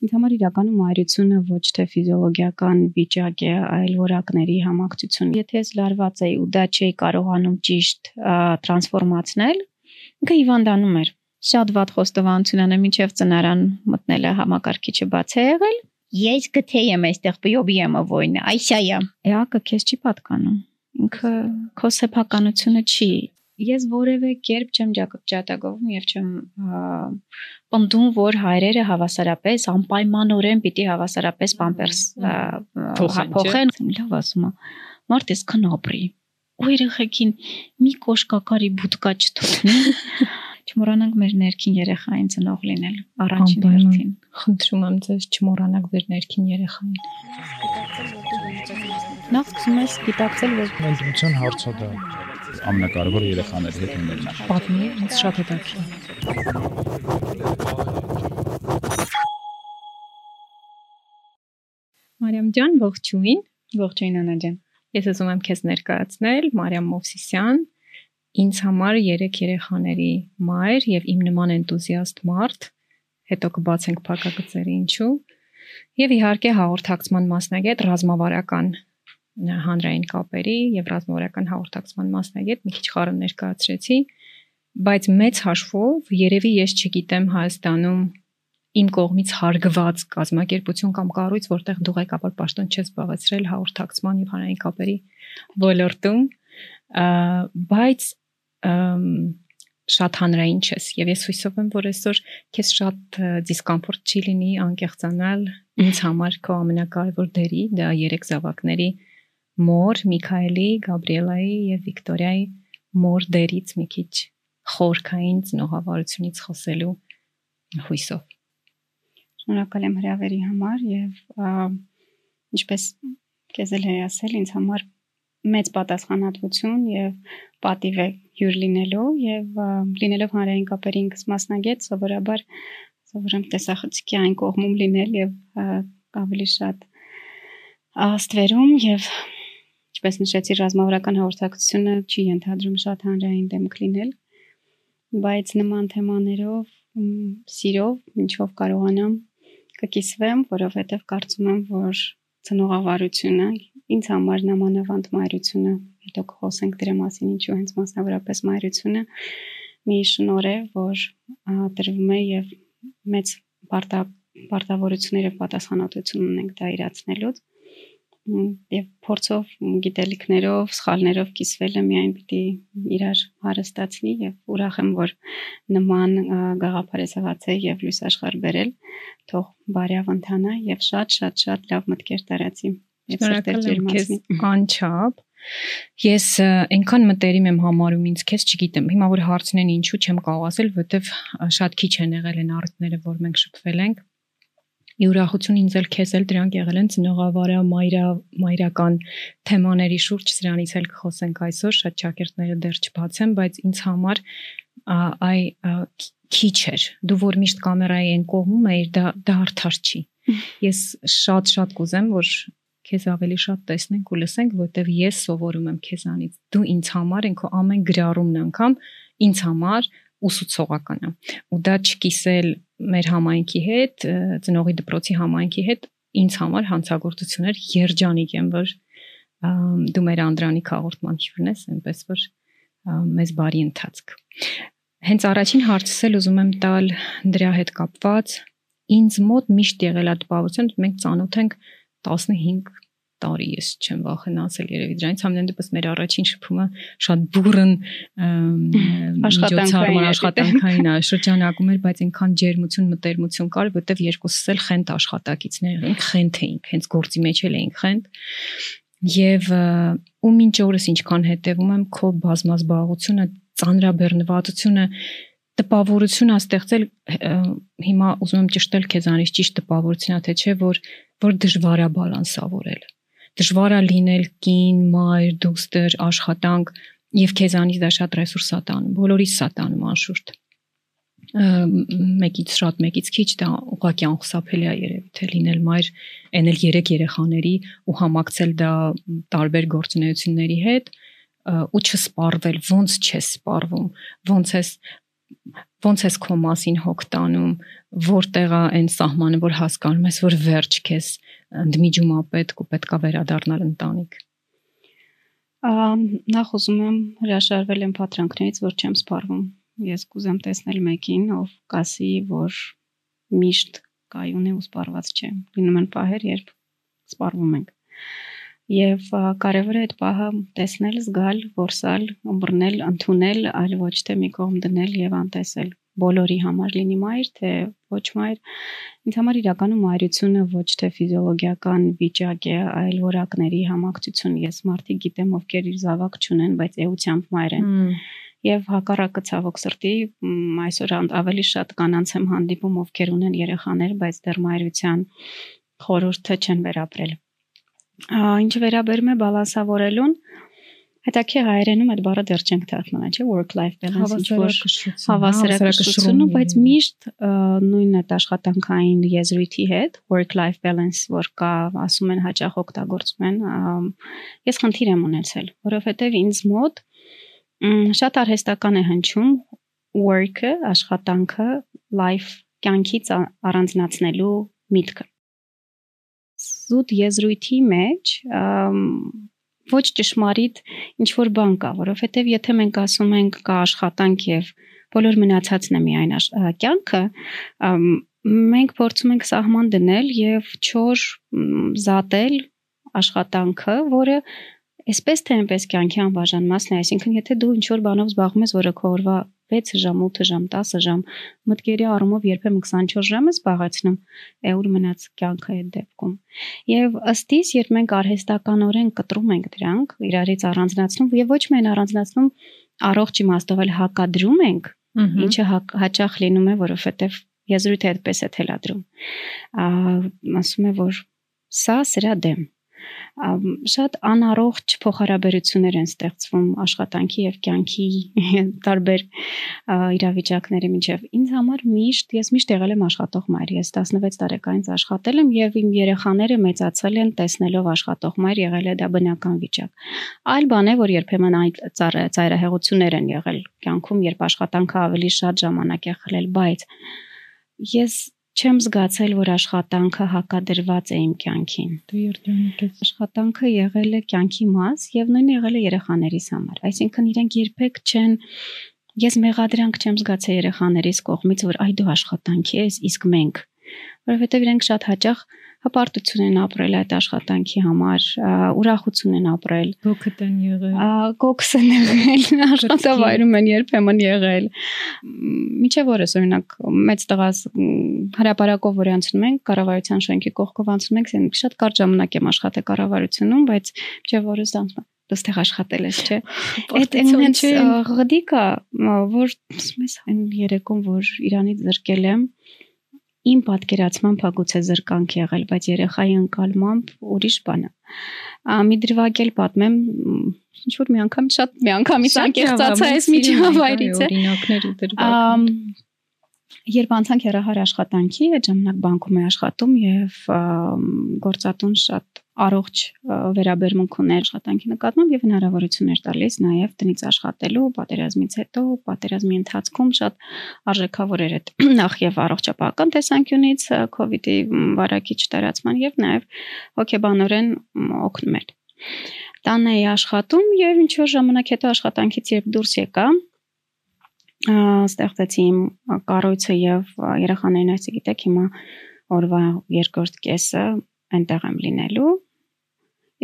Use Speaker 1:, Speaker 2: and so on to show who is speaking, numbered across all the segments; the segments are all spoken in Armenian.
Speaker 1: Ինձ համար իրականում մայրությունը ոչ թե ֆիզիոլոգիական վիճակ է, այլ որակների համակցություն։ Եթե ես լարված էի ու դա չէի կարողանում ճիշտ տրանսֆորմացնել, ինքը հիվանդանում էր։ Շատ վատ խոստովանություն անեմ, ինչև ծնարան մտնելը համակարգիչը բաց է եղել։ Ես գթե եմ այստեղ բիոբիեմը ոյնը, այսայա։ Էակը քեզ չի պատկանում։ Ինքը քո սեփականությունը չի ես որևէ կերպ չեմ ջատագովում եւ չեմ պնդում, որ հայրերը հավասարապես անպայմանորեն պիտի հավասարապես պամպերս փոխեն, լավ ասում եմ։ Մարդ էս քնապրի։ Ու երեխեքին մի կոշկակարի բուտկա չթողնի։ Չմոռանանք մեր ներքին երեխային ծնող լինել առաջին հերթին։
Speaker 2: Խնդրում եմ ձեզ չմոռանաք ձեր ներքին երեխային։
Speaker 1: Նախ սկսում ես գիտակցել, որ
Speaker 3: ընտրության հարցը դա ամենակարևորը երեխաների հետ ունենալն է։
Speaker 2: Պատմի, ինձ շատ հետաքրքիր։ Մարիամ ջան, ողջույն։
Speaker 1: Ողջույն Անա ջան։
Speaker 2: Ես ուզում եմ քեզ ներկայացնել Մարիամ Մովսիսյան, ինձ համար 3 երեխաների մայր եւ իմ նման энտուզիաստ մարդ, հետո կբացենք փակագծերը ինչու։ Եվ իհարկե հաղորդակցման մասնագետ ռազմավարական հանրային կապերի եւ ռազմավարական հաղորդակցման մասնագետ մի քիչ խառը ներկայացրեցի, բայց մեծ հաշվով երևի ես չգիտեմ Հայաստանում իմ կողմից հարգված կազմակերպություն կամ կառույց, որտեղ դու ղեկավար պաշտոն չես զբաղեցրել հաղորդակցման եւ հանրային կապերի ոլորտում, բայց շատ հանրային չես եւ ես հույսով եմ որ այսօր քեզ շատ դիսկոմֆորտ չի լինի անկեղծանալ ինձ համար քո ամենակարևոր դերի դա երեք զավակների մոր Միքայելի, Գաբրիելայի եւ Վիկտորիայի մոր դերից մի քիչ խորքային ծնողավարությունից խոսելու հույսով։
Speaker 1: Շնորհակալ եմ հրավերի համար եւ ինչպես քեզ էլ ասել, ինձ համար մեծ պատասխանատվություն եւ պատիվ է հյուր լինելու եւ լինելով հանրային կապերի մասնագետ սովորաբար սովորեմ տեսախցիկի այն կողմում լինել եւ ավելի շատ աստվերում եւ Ինչպես նշեցի, ռազմավարական հաղորդակցությունը չի ենթադրում շատ հանրային դեմք լինել, բայց նման թեմաներով սիրով ինչով կարողանամ կկիսվեմ, որովհետև կարծում եմ, որ ծնողավարությունը ինձ համար նամանավանդ մայրությունը, հետո կխոսենք դրա մասին, ինչու հենց մասնավորապես մայրությունը մի շնոր է, որ տրվում է եւ մեծ պարտա պարտավորությունները պատասխանատվություն ունենք դա իրացնելուց եւ փորձով գիտելիքներով, սխալներով կիսվելը միայն պիտի իրար հարստացնի եւ ուրախ եմ որ նման գաղափար է զղացել եւ լույս աշխարհ բերել թող բարյավ ընթանա եւ շատ շատ շատ լավ մտքեր տարածի
Speaker 2: եւ սրտեր ջերմացնի անչափ Ես այնքան մտերիմ եմ համարում ինձ քեզ, չգիտեմ։ Հիմա որ հարցնեն ինչու չեմ կարող ասել, որովհետև շատ քիչ են եղել են առիթները, որ մենք շփվել ենք ի ուրախություն ինձ էլ քեզ էլ դրանք եղել են ծնողավարա մայրա մայրական թեմաների շուրջ սրանից էլ կխոսենք այսօր շատ ճակերտները դեռ չբացեմ բայց ինձ համար այ քիչ էր դու որ միշտ կամերայի այն կողմում էիր դա դա արդար չի ես շատ շատ կուզեմ որ քեզ ավելի շատ տեսնենք ու լսենք որտեվ ես սովորում եմ քեզանից դու ինձ համար ենք ամեն գրառումն անգամ ինձ համար ուսուցողական է ու դա չկիսել մեր համայնքի հետ, ծնողի դպրոցի համայնքի հետ ինձ համար հանցագործություններ երջանիկ են, որ դու մեր Անդրանիկ հաղորդման հյուրն ես, այնպես որ մեզ բարի ընթացք։ Հենց առաջին հարցս էլ ուզում եմ տալ դրա հետ կապված ինձ մոտ միշտ եղել է տպավորություն, մենք ծանոթ ենք 15 տարի ես չեմ վախենա ասել երևի դրանից համենայն դեպս մեր առաջին շփումը շատ բուրըն
Speaker 1: աշխատանքային
Speaker 2: աշխատանքային շրջանակում էր բայց այնքան ջերմություն մտերմություն կար որտեվ երկուսս էլ խենթ աշխատակիցներ էինք խենթ էինք հենց գործի մեջ էլ էինք խենթ եւ ու մինչ օրս ինչքան հետեւում եմ քո բազմազբաղությունը ծանրաբեռնվածությունը տպավորություն ա ստեղծել հիմա ուզում եմ ճշտել քեզանից ճիշտ տպավորությունա թե չէ որ որ դժվար է բալանսավորել դժվար է լինել կին, մայր, դուստր, աշխատանք եւ քեզանից դա շատ ռեսուրս է տանում, բոլորիս է տանում անշուշտ մեկից շատ մեկից քիչ դա ուղղակի անխուսափելի է երևի թե լինել մայր այն էլ 3 երեխաների ու համակցել դա տարբեր գործունեությունների հետ ու չսպառվել ոնց չես սպառվում ոնց ես ոնց ես քո մասին հոգ տանում, որտեղ է այն սահմանը, որ հասկանում ես, որ վերջ քեզ ընդմիջում է պետք ու պետքա վերադառնալ ընտանիք։
Speaker 1: Նախ ուզում եմ հրաշարվել եմ պատրանքներից, որ չեմ սպառվում։ Ես կուզեմ տեսնել մեկին, ով կասի, որ միշտ կայուն է ու սպառված չէ։ Լինում են պահեր, երբ սպառվում ենք։ Եվ կարևոր է այդ պահը տեսնել, զգալ, որսալ, ըմբռնել, ընդունել, այլ ոչ թե մի կողմ դնել եւ անտեսել բոլորի համար լինի մայր, թե ոչ մայր։ Ինձ համար իրականում մայրությունը ոչ թե ֆիզիոլոգիական վիճակ է, այլ որակների համակցություն։ Ես մարդիկ գիտեմ, ովքեր իր զավակ չունեն, բայց էությամբ մայր են։ Եվ հակառակը ցավոք սրտի այսօր ավելի շատ կանանց եմ հանդիպում, ովքեր ունեն երեխաներ, բայց դեռ մայրության խորհուրդը չեն վերապրել Ինչ վերաբերում է բալանսավորելուն, հետաքրքիր հայերենում այդ բառը դեռ չենք թարգմանել, չէ՞ work life balance, ինչ որ հավասարակշռությունը, բայց միշտ նույնն է աշխատանքային եզրույթի հետ, work life balance, որ կա, ասում են հաճախ օգտագործում են, ես խնդիր եմ ունեցել, որովհետև ինձ մոտ շատ արհեստական է հնչում work-ը, աշխատանքը life կյանքից առանձնացնելու միտքը զուտ եզրույթի մեջ ոչ ճշմարիտ ինչ որ բան կա, որովհետև եթե մենք ասում ենք կա աշխատանք եւ բոլոր մնացածն է միայն կյանքը, մենք փորձում ենք սահման դնել եւ չոր զատել աշխատանքը, որը այսպես թե այնպես կյանքի անբաժան մասն է, այսինքն եթե դու ինչ որ բանով զբաղվում ես, որը քո օրվա 6 ժամ, 8 ժամ, 10 ժամ, մտքերի առումով երբեմն 24 ժամ է զբաղեցնում, է ուր մնաց կյանքը այդ դեպքում։ Եւ ըստ իս, երբ մենք արհեստականորեն կտրում ենք դրանք, իրարից առանձնացնում եւ ոչ միայն առանձնացնում, առողջ իմաստով էլ հակադրում ենք, ինչը հաճախ լինում է, որովհետեւ եզրույթը այդպես է թելադրում։ Ասում է, որ սա սրա դեմ շատ անառողջ փոխհարաբերություններ են ստեղծվում աշխատանքի եւ կյանքի տարբեր իրավիճակների միջև։ Ինձ համար միշտ ես միշտ եղել եմ աշխատող մայր։ Ես 16 տարեկանից աշխատել եմ եւ իմ երեխաները մեծացել են տեսնելով աշխատող մայր, եղել է դա բնական վիճակ։ Այլ բան է, որ երբեմն այդ ծայրահեղություններ են եղել կյանքում, երբ աշխատանքը ավելի շատ ժամանակ է խլել, բայց ես չեմ զգացել, որ աշխատանքը հակադրված է իմ կյանքին։
Speaker 2: Դու երդյանիկ ես։
Speaker 1: Աշխատանքը եղել է կյանքի մաս եւ նույնը եղել է երեխաներիս համար։ Այսինքն իրենք երբեք չեն ես մեղադրանք չեմ զգացել երեխաներիս կողմից, որ այ դու աշխատանքի ես, իսկ մենք որովհետև իրենք շատ հաճախ հպարտություն են ապրել այդ աշխատանքի համար, ուրախություն են ապրել։
Speaker 2: Գոքդ են եղել։
Speaker 1: Գոքս են եղել, աշխատավայրում են երբեմն եղել։ Միջև օրս օրինակ մեծ տղաս հրաապարակով որ անցնում ենք կառավարության շենքի կողքով անցնում ենք, շատ կարճ ժամանակ եմ աշխատել կառավարությունում, բայց միջև օրս անցնում դստեղ աշխատել ես, չէ։ Այդ այնց ղդիկա, որ ես այն երեկոն, որ Իրանից զրկել եմ, իմ պատկերացմամբ հագուցե զրկանք եղել, բայց երեխայի ընկալմամբ ուրիշ բան է։ Մի դրվագել պատմեմ, ինչ որ մի անգամ շատ մի անգամից անկեղծացա այս միջավայրից է։
Speaker 2: Օրինակներ դրվագ։
Speaker 1: Երբ անցանք երահար աշխատանքի, այդ ժամանակ բանկում է աշխատում եւ գործատուն շատ առողջ վերաբերմունք ուներ աշխատանքի նկատմամբ եւ հնարավորություններ տալիս նաեւ տնից աշխատելու պատերազմից հետո, պատերազմի ընթացքում շատ արժեքավոր էր այդ նախ եւ առողջապահական տեսանկյունից իդի վարակիչ տարածման եւ նաեւ հոգեբանորեն օգնում էր։ Տանը էի աշխատում եւ ինչ որ ժամանակ հետո աշխատանքից երբ դուրս եկա, ստեղծեցի իմ կառույցը եւ երեխաներին այսի գիտեք հիմա օրվա երկրորդ կեսը այնտեղ եմ լինելու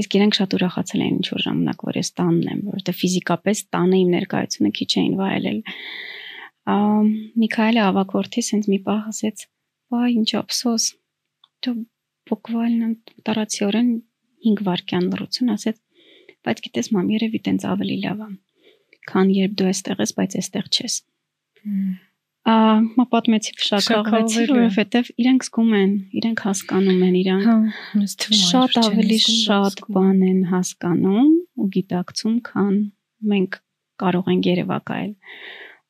Speaker 1: իսկ իրենք շատ ուրախացել էին ինչ որ ժամանակ որ ես տանն եմ որովհետեւ ֆիզիկապես տանը իմ ներկայությունը քիչ էին վայելել Միքայելը ավակորթիս ինձ մի պահ ասեց վայ ինչ ափսոս դու բուկվալն տարածիորեն 5 վայրկյան լրություն ասեց բայց գիտես մամ երևի տենց ավելի լավ է քան երբ դու այստեղ ես, բայց այստեղ չես։ Ահա պատմեցի ֆշակաղվեցի, որովհետև իրենք զգում են, իրենք հասկանում են, իրանք շատ ավելի շատ բան են հասկանում ու գիտակցում, քան մենք կարող ենք երևակայել։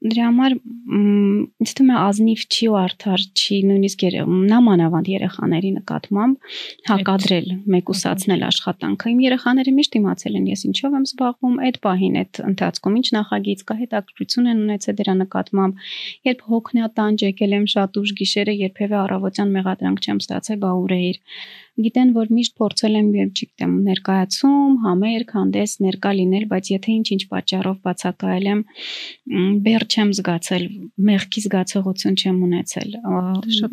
Speaker 1: դրա համար ինձ թվում է ազնիվ չի ու արդար չի նույնիսկ նամանավանդ երեխաների նկատմամբ հակադրել, մեկուսացնել աշխատանքը։ Իմ երեխաները միշտ իմացել են ես ինչով եմ զբաղվում, այդ պահին այդ ընթացքում ինչ նախագիծ կա, հետաքրքրություն են ունեցել դրա նկատմամբ։ Երբ հոգնատանջ եկել եմ շատ ուշ գիշերը, երբևէ առավոտյան մեղադրանք չեմ ստացել, բա ուր էիր գիտեն, որ միշտ փորձել եմ, երբ չգիտեմ, ներկայացում, համերգ, հանդես ներկա լինել, բայց եթե ինչ-ինչ պատճառով բացակայել եմ, բեր չեմ զգացել, մեղքի զգացողություն չեմ ունեցել։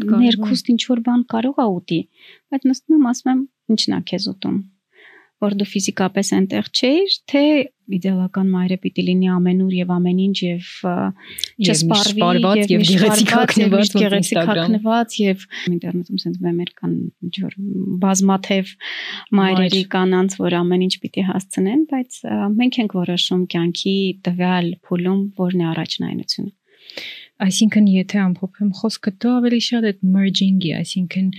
Speaker 1: կարևոր։ Ներքուստ ինչ որ բան կարող է ուտի, բայց նստում եմ, ասում եմ, ինչն է քեզ ուտում որ դու ֆիզիկապես այնտեղ չէիր, թե իդեալական մայրը պիտի լինի ամենուր եւ ամեն ինչ եւ
Speaker 2: չսպարվի եւ գեղեցիկակնված
Speaker 1: գեղեցիկակնված եւ ինտերնետում sense մեմեր կան ինչ որ բազմաթև մայրերի կանանց, որ ամեն ինչ պիտի հասցնեն, բայց մենք ենք որոշում կյանքի տվյալ փուլում որն է առաջնայնությունը
Speaker 2: Այսինքն եթե ամփոփեմ խոսքը, դու ավելի շատ այդ merging-ի, այսինքն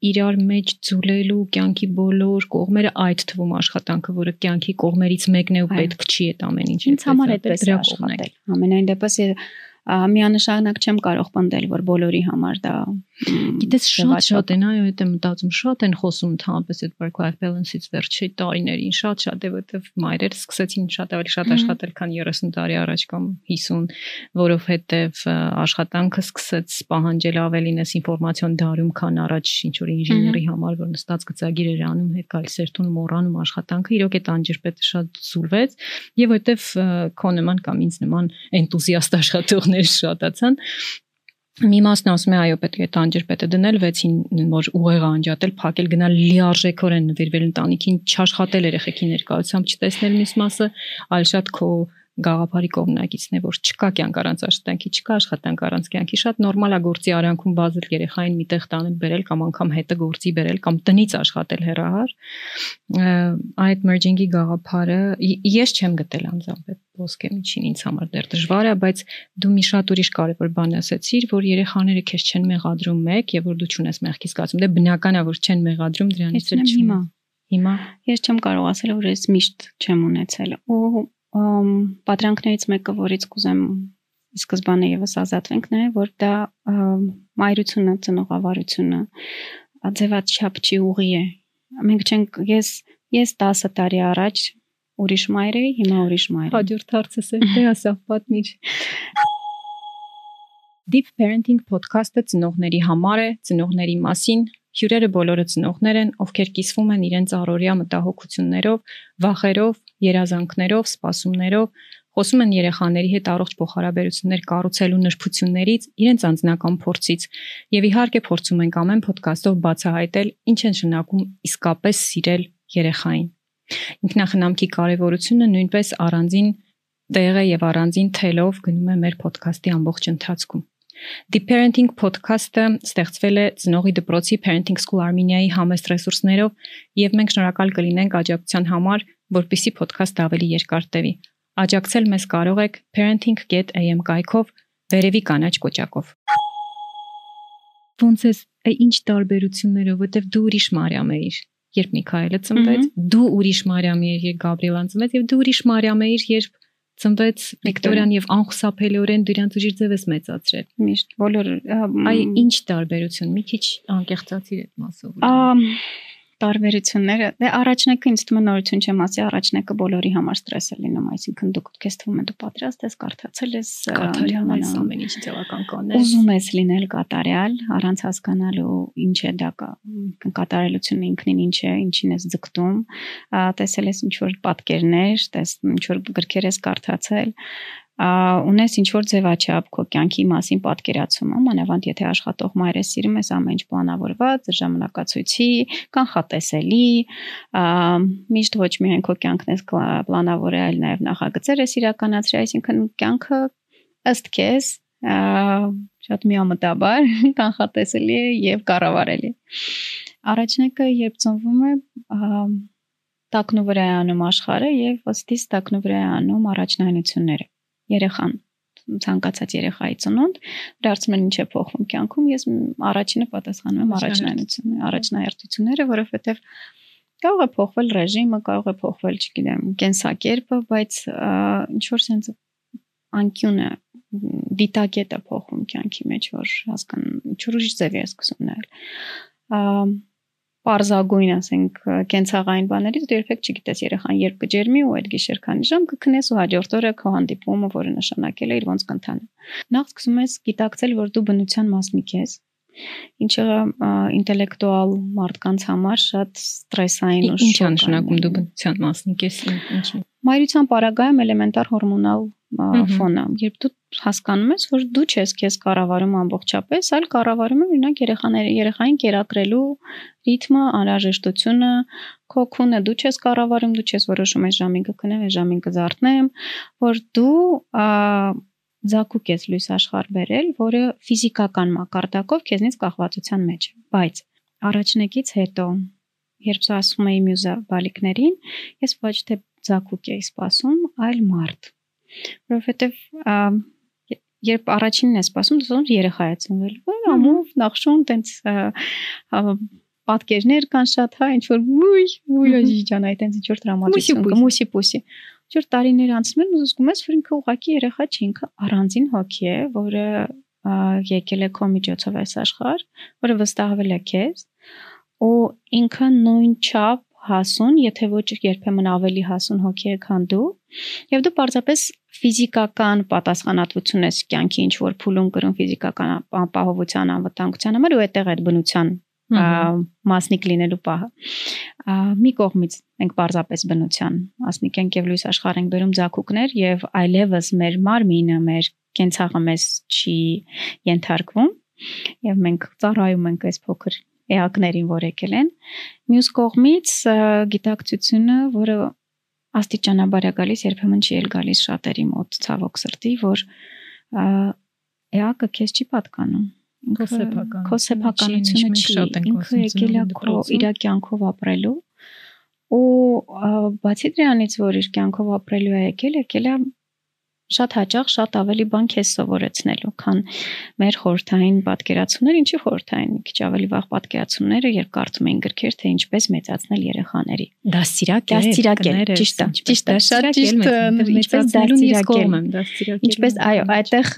Speaker 2: իրար մեջ ձուլելու կյանքի բոլոր կողմերը այդ թվում աշխատանքը, որը կյանքի կողմերից մեկն է ու պետք չի այդ ամեն ինչը։
Speaker 1: Ինձ համար այդպես է աշխատել։ Ամենայն դեպս միանշանակ չեմ կարող պնդել, որ բոլորի համար դա
Speaker 2: Գիտես շատ-շատ են, այո, այդ եմ մտածում, շատ են խոսում ընդհանրապես այդ work life balance-ից վերջի տարիներին, շատ-շատ է, որովհետև մայրերը սկսեցին շատ ավելի շատ աշխատել, քան 30 տարի առաջ կամ 50, որովհետև աշխատանքը սկսեց պահանջել ավելինս ինֆորմացիոն դարում, քան առաջ ինչ որ ինժեների համար, որ նստած գծագիր էր անում, հետ գալիս էր տուն մոռանում աշխատանքը, իրոք այդ անջրպետը շատ զուլվեց, եւ որովհետև քո նման կամ ինձ նման էնտուզիաստ աշխատողներ շատացան, մի մասն ասում է այո պետք է տանջրպետը դնել 6-ին որ ուղեղը անջատել, փակել գնալ լիարժեքորեն նվիրվել ընտանիքին, չաշխատել երեխեքի ներկայությամբ, չտեսնել մյուս մասը, այլ շատ քո գաղափարի կողմնակիցն է, որ չկա կյանք առանց աշխատանքի, չկա աշխատանք առանց կյանքի, շատ նորմալ է գործի արանքում բազել երեխային միտեղ տանել բերել կամ անգամ հետը գործի բերել կամ տնից աշխատել հեռահար։ Այդ merging-ի գաղափարը ես չեմ գտել անձամբ ոսկե միջին ինձ համար դեռ դժվար է, բայց դու մի շատ ուրիշ կարևոր բան ասացիր, որ երեխաները քեզ չեն մեղադրում մեկ եւ որ դու ճունես մեղքի զգացում։ Դե բնական է, որ չեն մեղադրում դրանից էլ
Speaker 1: հիմա
Speaker 2: Հիմա
Speaker 1: ես չեմ կարող ասել որ ես միշտ չեմ ունեցել ու պատրանքներից մեկը, որից կուզեմ ի սկզբանե եւս ազատվենք, նա է, որ դա մայրությունը, ծնողավարությունը ձևաչափ չի ուղի է։ Մենք չենք ես ես 10 տարի առաջ ուրիշ մայր էի, հիմա ուրիշ մայր։
Speaker 2: Հաջորդ հարցս է, դե ասա պատմիր։ Deep Parenting podcast-ը ծնողների համար է, ծնողների մասին, Հյուրերը բոլորը ծնողներ են, ովքեր կիսվում են իրենց առօրյա մտահոգություններով, վախերով, երազանքներով, սպասումներով, խոսում են երեխաների հետ առողջ փոխհարաբերություններ կառուցելու նրբություններից, իրենց անձնական փորձից, եւ իհարկե փորձում ենք ամեն ոդկասթով բացահայտել ինչ են շնակում իսկապես սիրել երեխային։ Ինքնախնամքի կարևորությունը նույնպես առանձին տեղ է եւ առանձին թելով գնում է մեր ոդկասթի ամբողջ ընթացքում։ The Parenting podcast-ը ստեղծվել է ծնողի դպրոցի Parenting School Armenia-ի համեստ ռեսուրսներով եւ մենք շնորհակալ կլինենք աջակցության համար, որpիսի podcast-ը ավելի երկար տևի։ Աջակցել մեզ կարող եք parenting.am կայքով վերևի կանաչ կոճակով։ Ոնց է ինչ տարբերություններով, որտեվ դու ուրիշ Մարիամ էիր, երբ Միքայելը ծնվեց, դու ուրիշ Մարիամ էիր, երբ Գաբրիելան ծնվեց, եւ դու ուրիշ Մարիամ էիր, երբ ծնվեց Վիկտորիան եւ անխուսափելիորեն դրանց ուժի ձևս մեծացրել։
Speaker 1: Միշտ բոլոր
Speaker 2: այ ինչ տարբերություն, մի քիչ անկեղծացիր այդ մասով
Speaker 1: տարբերությունները դե առաջնակը ինձ թվում է նորություն չեմ ասի առաջնակը բոլորի համար ստրես է լինում այսինքն դու քեզ թվում է դու պատրաստ ես կարդացել ես
Speaker 2: կատարյալ ես ամեն ինչ ձևական կանես
Speaker 1: ուզում ես լինել կատարյալ առանց հասկանալու ինչ է դա կատարելությունը ինքնին ինչ է ինչին ես ձգտում տեսել ես ինչ որ պատկերներ տես ինչ որ գրքեր ես կարդացել ունես ինչ որ ձևաչափ քո կյանքի մասին պատկերացումը, մանավանդ եթե աշխատող մայր ես սիրում ես ամեն ինչ պլանավորված, ժամանակացույցի, կանխատեսելի, միշտ ոչ միայն քո կյանքն ես պլանավորել, այլ նաև նախագծեր ես իրականացրել, այսինքն կյանքը ըստ քեզ շատ միամտաբար կանխատեսելի է եւ կառավարելի։ Առաջնակը երբ ծնվում է տակնու վրա է անում աշխարհը եւ ըստիս տակնու վրա է անում առաջնահայությունները երեխան ցանկացած երեխայի ծնունդ, դարձում են ինչ է փոխվում կյանքում, ես առաջինը պատասխանում եմ առաջնայնությունը, առաջնահերթությունները, որովհետև կարող է փոխվել ռեժիմը, կարող է փոխվել, չգիտեմ, կենսակերպը, բայց ինչ որ sense անկյունը դիտակետը փոխում կյանքի մեջ, որ հասկանում չուրիշ ձև է սկսում նայել։ Պարզագույն, ասենք, կենցաղային բաներից դու երբեք չգիտես երեխան երբ կջերմի ու այդ գիշեր քանի ժամ կքնես ու հաջորդ օրը քո հանդիպումը, որը նշանակել է իր ոնց կընթանա։ Նախ սկսում ես գիտակցել, որ դու բնության մասնիկ ես, ինչը ինտելեկտուալ մարդկանց համար շատ ստրեսային
Speaker 2: ու ինչ է նշանակում դու բնության մասնիկ ես ինչ
Speaker 1: մայրության պարագայում էլեմենտար հորմոնալ ֆոնը երբ դու հասկանում ես որ դու չես քեզ կառավարում ամբողջապես այլ կառավարում է օրինակ երեխաները երեխային կերակրելու ռիթմը անհրաժեշտությունը քո քունը դու չես կառավարում դու չես որոշում այս ժամին կքնեմ այս ժամին կզարթնեմ որ դու ձակուկ ես լույս աշխարհ բերել, որը ֆիզիկական մակարդակով քեզնից կախվածության մեջ է։ Բայց առաջնեկից հետո, երբ ասում էի մյուզա բալիկներին, ես ոչ թե ձակուկ էի սպասում, այլ մարդ։ Որովհետև երբ առաջինն է սպասում, դու երեխա է ծնվել, որ ամով նախշուն տենց պատկերներ կան շատ, հա, ինչ որ ոյ, ոյ, ջան, այդ տենց ինչ որ դրամատիկ, մուսի պուսի Ջուր տարիներ անցնում են ու զգում ես, որ ինքը ուղակի երեխա չի, ինքը առանձին հոգի է, որը եկել է քո միջոցով այս աշխարհ, որը վստահվել է քեզ ու ինքը նույն չափ հասուն, եթե ոչ երբեմն ավելի հասուն հոգի է, քան դու, եւ դու պարզապես ֆիզիկական պատասխանատվություն ես կյանքի ինչ որ փուլում կրում ֆիզիկական ապահովության անվտանգության համար ու այդտեղ այդ բնության մասնիկ լինելու պահը։ Մի կողմից մենք պարզապես բնության մասնիկ ենք եւ լույս աշխարհ ենք բերում ձակուկներ եւ այլևս մեր մարմինը, մեր կենցաղը մեզ չի ենթարկվում եւ մենք ծառայում ենք այս փոքր էակներին, որ եկել են։ Մյուս կողմից գիտակցությունը, որը աստիճանաբար է գալիս, երբեմն չի էլ գալիս շատերի մոտ ցավոք սրտի, որ էակը քեզ չի պատկանում
Speaker 2: Քո սեփական
Speaker 1: քո սեփականությունը չի ինքը եկել է քո իր կյանքով ապրելու ու բացի դրանից որ իր կյանքով ապրելու է եկել եկել է շատ հաճախ շատ ավելի բան քեզ սովորեցնելու, քան մեր խորթային պատկերացումները, ինչի խորթային, մի քիչ ավելի վաղ պատկերացումները, երբ կարդում էին գրքեր, թե ինչպես մեծացնել երեխաների։
Speaker 2: Դաստիարակ է,
Speaker 1: դաստիարակ է, ճիշտ է, ճիշտ է, շատ ճիշտ, ինչպես դաստիարակ է։ Ինչպես այո, այդտեղ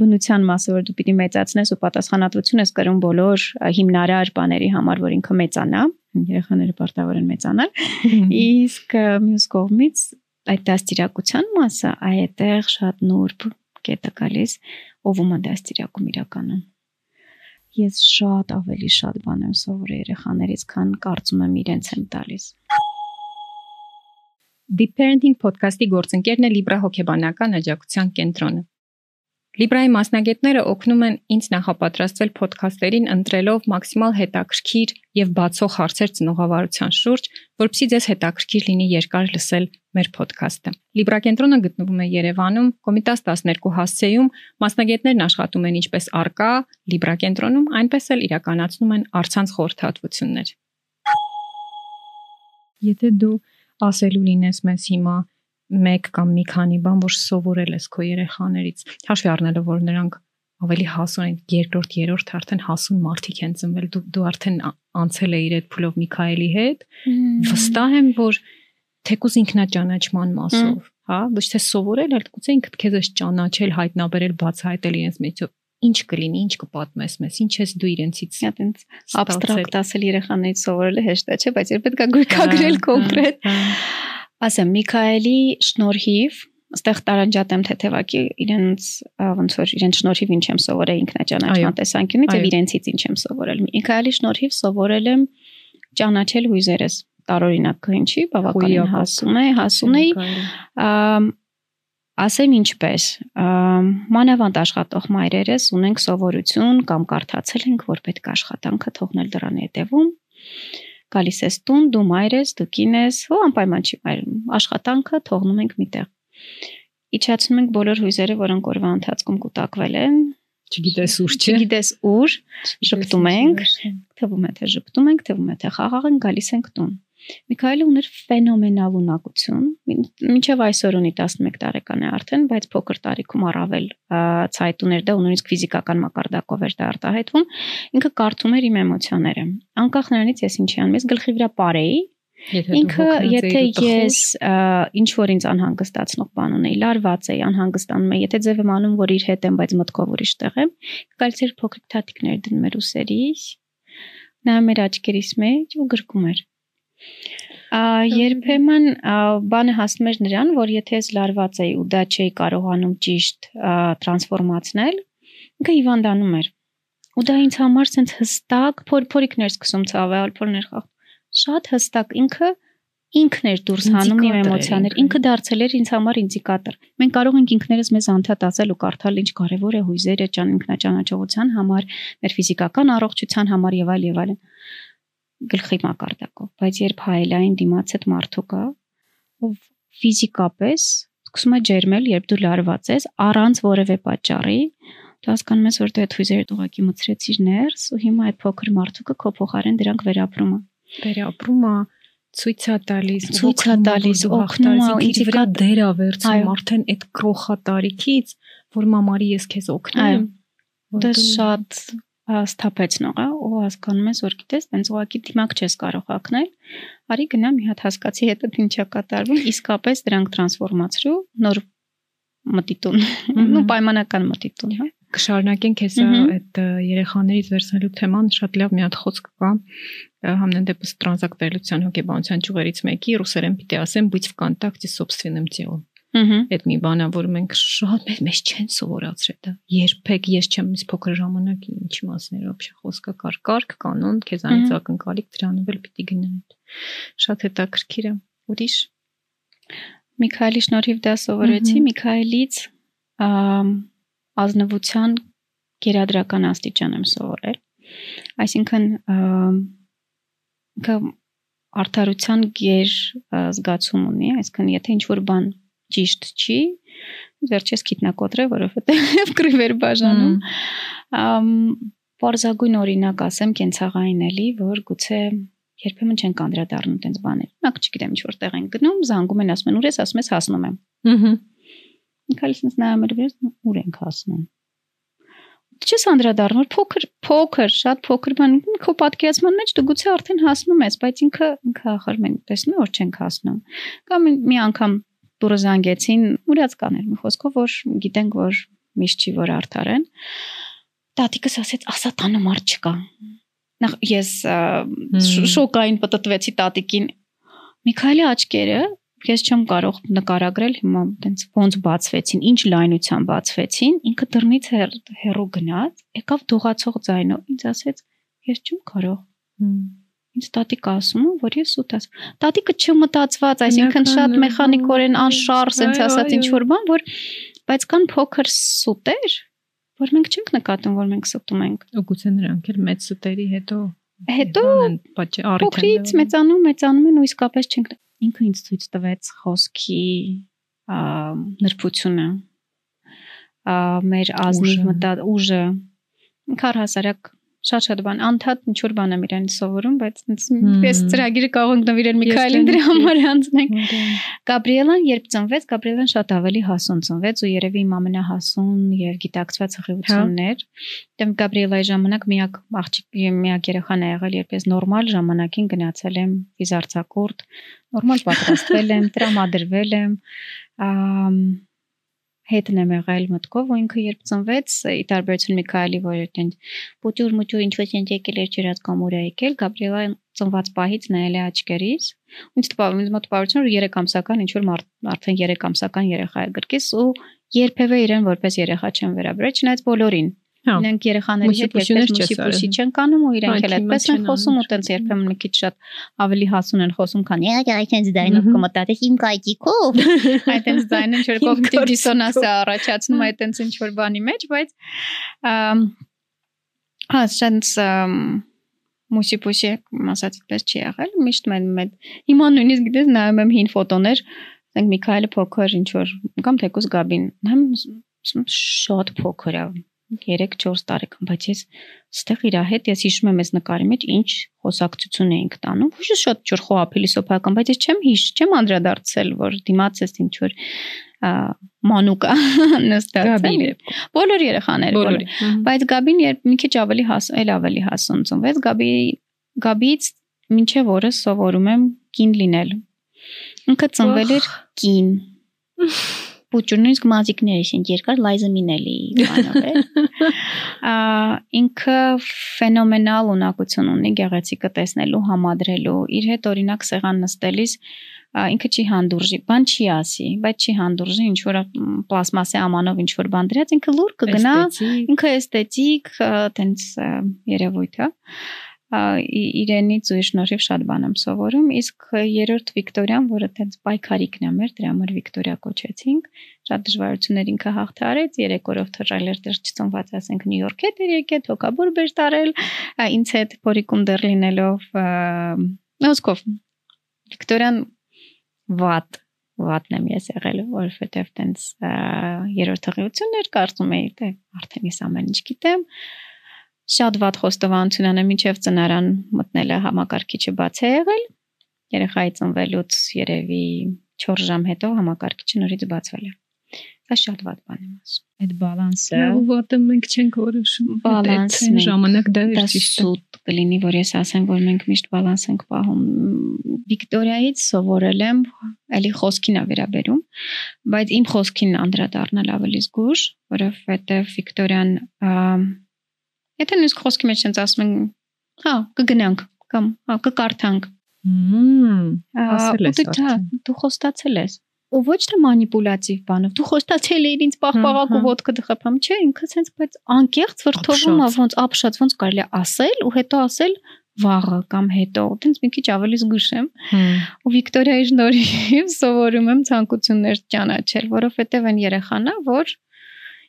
Speaker 1: բնության մասը, որ դու պիտի մեծացնես ու պատասխանատվություն ես կրում բոլոր հիմնարար բաների համար, որ ինքը մեծանա, երեխաները պարտավոր են մեծանալ։ Իսկ մյուս կողմից այդ դաստիարակության մասը այդտեղ շատ նուրբ կետը գալիս ովում է դաստիարակում իրականում ես շատ ավելի շատ բան եմ սովորել երեխաներից, քան կարծում եմ իրենց եմ տալիս։
Speaker 2: Deep Parenting podcast-ի գործընկերն է Libra հոգեբանական աջակցության կենտրոնը։ Libre-ի մասնագետները օգնում են ինձ նախապատրաստվել ոդքասթերին ընտրելով մաքսիմալ հետաքրքիր եւ բացող հարցեր ծնողավարության շուրջ, որpsի ձեզ հետաքրքիր լինի երկար լսել մեր ոդքասթը։ Libra կենտրոնը գտնվում է Երևանում, Կոմիտաս 12 հասցեում, մասնագետներն աշխատում են ինչպես արկա Libra կենտրոնում, այնպես էլ իրականացնում են արցանց խորհրդատվություններ։ Եթե դու ասելու լինես մեզ հիմա մեկ կամ մի քանի բան, որ սովորել ես քո երեխաներից, հաշվի առնելով, որ նրանք ավելի հասուն են, երկրորդ, երրորդ արդեն հասուն մարդիկ են ծնվել, դու դու արդեն անցել ես իր այդ փուլով Միքայելի հետ, վստահ եմ, որ թեկուզ ինքնաճանաչման մասով, հա, ոչ թե սովորել, այլ գուցե ինքդ քեզ ես ճանաչել, հայտնաբերել, բացահայտել իրենց մեջով ինչ կլինի, ինչ կպատմես մեզ, ինչ ես դու իրենցից։
Speaker 1: Այդպես абստրակտ ասել երեխաներից սովորելը հեշտ է, չէ, բայց երբ պետք է գույքագրել կոնկրետ ասեմ Միքայելի շնորհիվ այստեղ տարանջատեմ թեթևակի իրենց ոնց որ իրենց շնորհիվ ինչ եմ սովորել ինքնաճանաչման տեսանկյունից եւ իրենցից ինչ եմ սովորել Միքայելի շնորհիվ սովորել եմ ճանաչել հույզերս տարօրինակ ինչի բավականին հասուն է հասուն էի ասեմ ինչպես մանավանդ աշխատող մայրերս ունենք սովորություն կամ կարդացել ենք որ պետք է աշխատանքը թողնել դրան հետևում գալիս ես տուն, դու մայր ես, դու կին ես, հո անպայման չի մայր, աշխատանքը թողնում ենք միտեղ։ Իջացնում ենք բոլոր հույզերը, որոնք օրվա ընթացքում կուտակվել են,
Speaker 2: չգիտես ուր չէ։
Speaker 1: Չգիտես ուր, շփտում ենք, թվում է թե շփտում ենք, թվում է թե խաղաղ ենք, գալիս ենք տուն։ Միքայելը ուներ ֆենոմենալ ունակություն։ Մինչև այսօր ունի 11 տարեկան է արդեն, բայց փոքր տարիքում առավել ցայտ ուներ դա ու նույնիսկ ֆիզիկական մակարդակով էր դա արտահայտվում։ Ինքը կարդում էր իմ էմոցիաները։ Անկախ նրանից ես ինչի անում, ես գլխի վրա ապարեի Ինքը եթե ես ինչ որ ինձ անհանգստացնող բան ունեի, լարված էի, անհանգստանում էի, եթե ձևը մանում որ իր հետ եմ, բայց մտքով ուրիշ տեղ եմ, գալցեր փոքրիկ թաթիկներ դնում էր ուսերից, նայում էր աչքերիս մեջ ու գրկում էր։ երբեմն բանը հասնում էր նրան, որ եթե ես լարված էի ու դա չէի կարողանում ճիշտ տրանսֆորմացնել, ինքը հիվանդանում էր։ Ու դա ինձ համար sense հստակ փորփորիկներ սկսում ցավալ, փորներ խաղ շատ հստակ ինքը ինքն էր դուրս հանում իմ էմոցիաներ, ինքը դարձել էր ինձ համար ինդիկատոր։ Մենք կարող ենք ինքներս մեզ անդադ ասել ու կարդալ ինչ կարևոր է հույզերը ճան ինքնաճանաչողության համար, մեր ֆիզիկական առողջության համար եւ այլ եւ այլն գլխի մակարդակով, բայց երբ հայելային դիմաց այդ մարդու կա, ով ֆիզիկապես սկսում է ջերմել, երբ դու լարված ես, առանց որևէ պատճառի, դու հասկանում ես, որ դու այդ հույզերը ուղակի մցրեցիր ներս ու հիմա այդ փոքր մարդուկը քո փոխարեն դրանք վերապրում է
Speaker 2: վերապրումը ցույց է տալիս,
Speaker 1: ցույց է տալիս, օգնում է
Speaker 2: ինձ վրա դեր է վերցնում արդեն այդ կրոխատարիքից, որ մամարի ես քեզ օգնեմ։
Speaker 1: Դա շատ ստապեցնող է, ու հասկանում ես, որ գիտես, տենց ուղակի դիմակ չես կարող հակնել, արի գնա մի հատ հասկացի հետը ինչա կատարվում, իսկապես դրանք տրանսֆորմացրու նոր մտիտուն, նո պայմանական մտիտուն, հա
Speaker 2: կշարունակենք հեսա այդ երեխաներից վերցնելու թեման շատ լավ մի հատ խոսք կա համնեն դեպս տրանզակտելության հոգեբանության ճյուղերից մեկի ռուսերեն պիտի ասեմ быть в контакте с собственным телом Այդ մի բանա, որ մենք շատ մեզ մեզ չեն սովորացրել դա։ Երբեք ես չեմ ինձ փոքր ժամանակի ինչի մասին էր բշե խոսքը կար, կարգ, կանոն, քեզանից ակնկալիք դրանով էլ պիտի գնահատ։ Շատ հետաքրքիր է։ Ուրիշ
Speaker 1: Միքայելի շնորհիվ դա սովորեցի, Միքայելից ազնվության գերադրական աստիճան եմ սովորել։ Այսինքն ինքը արդարության ղեր զգացում ունի, այսինքն եթե ինչ որ բան ճիշտ չի, վերջես քիթնակոտրե, որովհետև կրիվեր բաժանում։ Պարզագույն օրինակ ասեմ կենցաղային էլի, որ գուցե երբեմն չեն կանդրադառնում տենց բաներ։ Նախ չգիտեմ ինչ որտեղ են գնում, զանգում են, ասում են՝ «Ուր ես», ասում ես՝ «Հասնում եմ»։ Ահա Ինքալիսնս նայում էր վեր, ուր ենք հասնում։ Չես անդրադառնում, փոքր, փոքր, շատ փոքր բան, քո պատկերացման մեջ դու գուցե արդեն հասնում ես, բայց ինքը ինքը ախր մենք տեսնում որ չենք հասնում։ Կամ մի անգամ դուրը զանգեցին, ուրած կաներ մի խոսքով, որ գիտենք, որ միշտ չի որ արդար են։ Տատիկս ասեց, ասա տանը մարդ չկա։ Նախ ես շոկային պատտվեցի տատիկին Միքայելի աչքերը ես չեմ կարող նկարագրել հիմա տենց ոնց բացվեցին, ինչ լայնության բացվեցին, ինքը դռնից հեռու գնաց, եկավ դողացող ձայնով, ինձ ասեց, ես չեմ կարող։ Ինձ տատիկ ասում ու որ ես սուտ ասում։ Տատիկը չմտածված, այսինքն շատ մեխանիկորեն անշարժ, sense ասած ինչ որ բան, որ բայց կան փոքր սուտեր, որ մենք չենք նկատում, որ մենք սուտում ենք։
Speaker 2: Ու գուցե նրանք էլ մեծ սուտերի հետո
Speaker 1: հետո փոքրից մեծանում, մեծանում են ու իսկապես չենք ինքը ինձ ցույց տվեց խոսքի նրբությունը մեր ազնիվ մտա ուժը քարհասարակ շատ-շատ բան անդադ ինչ որ բան եմ իրենից սովորում, բայց ես ծրագիրը կարող ենք նվիրել Միքայելին դրա համար հանձնենք։ Գաբրիելան երբ ծնվեց, Գաբրիելան շատ ավելի հասուն ծնվեց ու երևի իմ ամենահասուն եւ գիտակցված հղիություններ։ Դեմ Գաբրիելայի ժամանակ միակ աղջիկ միակ երեխան է եղել, երբ ես նորմալ ժամանակին գնացել եմ վիզարցակուրտ, նորմալ պատրաստվել եմ, տրամադրվել եմ, հետն եմ եղել մտքով, ու ինքը երբ ծնվեց, ի տարբերություն Միքայելի, որ այդեն բուտուր մուտուր ինչ որ ինչ եկել էր ջրած կամ ուր է եկել, Գաբրիելա ծնված պահից նայել է աչքերից։ Ինձ տպավ, ինձ մոտ պարություն որ 3 ամսական ինչ որ արդեն 3 ամսական երեխա է գրկես ու երբևէ իրեն որպես երեխա չեմ վերաբերել, չնայած բոլորին Իրենք երեխաների հետ երբեք մուսիպուսի չեն կանում ու իրենք էլ այդպես են խոսում ու տենց երբեմն մի քիչ շատ ավելի հասուն են խոսում, քան «Յա, այդպես դայնով կմտածես իմ կայքիկով»։ Այդպես դայնը ինչ որ կոգնիտիվ դիսոնանս է առաջացնում այդպես ինչ որ բանի մեջ, բայց հա, շանս մուսիպուսի ասած այդպես չի եղել, միշտ մեն մեծ։ Հիմա նույնիսկ գիտես նայում եմ հին ֆոտոներ, ասենք Միքայելը փոքր ինչ որ կամ թեկուս Գաբին, նայում շատ փոքր է 3-4 տարեկան, բայց ես ստեղ իր հետ ես հիշում եմ այս նկարի մեջ ինչ խոսակցություն էինք տանում։ Ոչ շատ ջուր խոհա փիլիսոփայական, բայց ես չեմ հիշ, չեմ անդրադարձել, որ դիմաց ես ինչ որ մանուկա նստած է։ Բոլոր երեխաները, բոլոր։ Բայց Գաբին երբ մի քիչ ավելի հաս, էլ ավելի հասուն ծնվեց, Գաբի Գաբից մինչև օրս սովորում եմ կին լինել։ Ինքը ծնվել էր կին։ Պուճունից գմազիկներ էին երկար լայզմինելի բանով Ա ինքը ֆենոմենալ ունակություն ունի գեղեցիկը տեսնելու, համադրելու։ Իր հետ օրինակ սեղան նստելիս ինքը չի հանդուրժի, բան չի ասի, բայց չի հանդուրժի ինչ որ պլաստմասե ամանով ինչ որ բան դրած, ինքը լուր կգնա, ինքը էսթետիկ, տենց երևույթ է իրենից ու շնորհիվ շատ բան եմ սովորում իսկ երրորդ Վիկտորիան որը տենց պայքարիկն է մեր դրա համար Վիկտորիա կոչեցինք շատ դժվարություններ ինքը հաղթարեց երեք օրով թռել էր դեռ չծնված ասենք Նյու Յորք հետ էր եկել թոկաբուր բեր տարել ինձ հետ փորիկում դեռ լինելով նոսկով Վիկտորիան վատ վատն եմ ես եղել, որովհետև տենց երրորդ հղիություններ կարծում էի, թե արդեն ես ամեն ինչ գիտեմ, շատ վատ խոստովանություն անեմ, մինչև ծնարան մտնելը համակարգիչը բաց է եղել։ Երեխայի ծնվելուց երևի 4 ժամ հետո համակարգիչը նորից բացվել է։ Դա շատ վատ բան եմ ասում։
Speaker 2: Այդ բալանսը վատը մենք չենք որոշում։ Բալանսն ժամանակ դա է ճիշտ։
Speaker 1: Սուտ կլինի, որ ես ասեմ, որ մենք միշտ բալանս ենք պահում։ Վիկտորիայից սովորել եմ, ելի խոսքին է վերաբերում, բայց իմ խոսքին անդրադառնալ ավելի զգուշ, որովհետև Վիկտորիան Եթե նույնիսկ խոսքի մեջ sense ասում են, հա, կգնանք կամ հա, կկարդանք։
Speaker 2: Մմ, ասել ես արդեն։
Speaker 1: Դու խոստացել ես ու ոչ թե մանիպուլատիվ բանով։ Դու խոստացել էիր ինձ պաղպաղակ ու ոդկը դխփամ, չէ, ինքը sense բայց անկեղծ վրթովում է ոնց ապշած, ոնց կարելի ասել ու հետո ասել վաղը կամ հետո, տենց մի քիչ ավելի զգուշ եմ։ Ու Վիկտորիայի շնորհիվ սովորում եմ ցանկություններ ճանաչել, որովհետև այն երեխան է, որ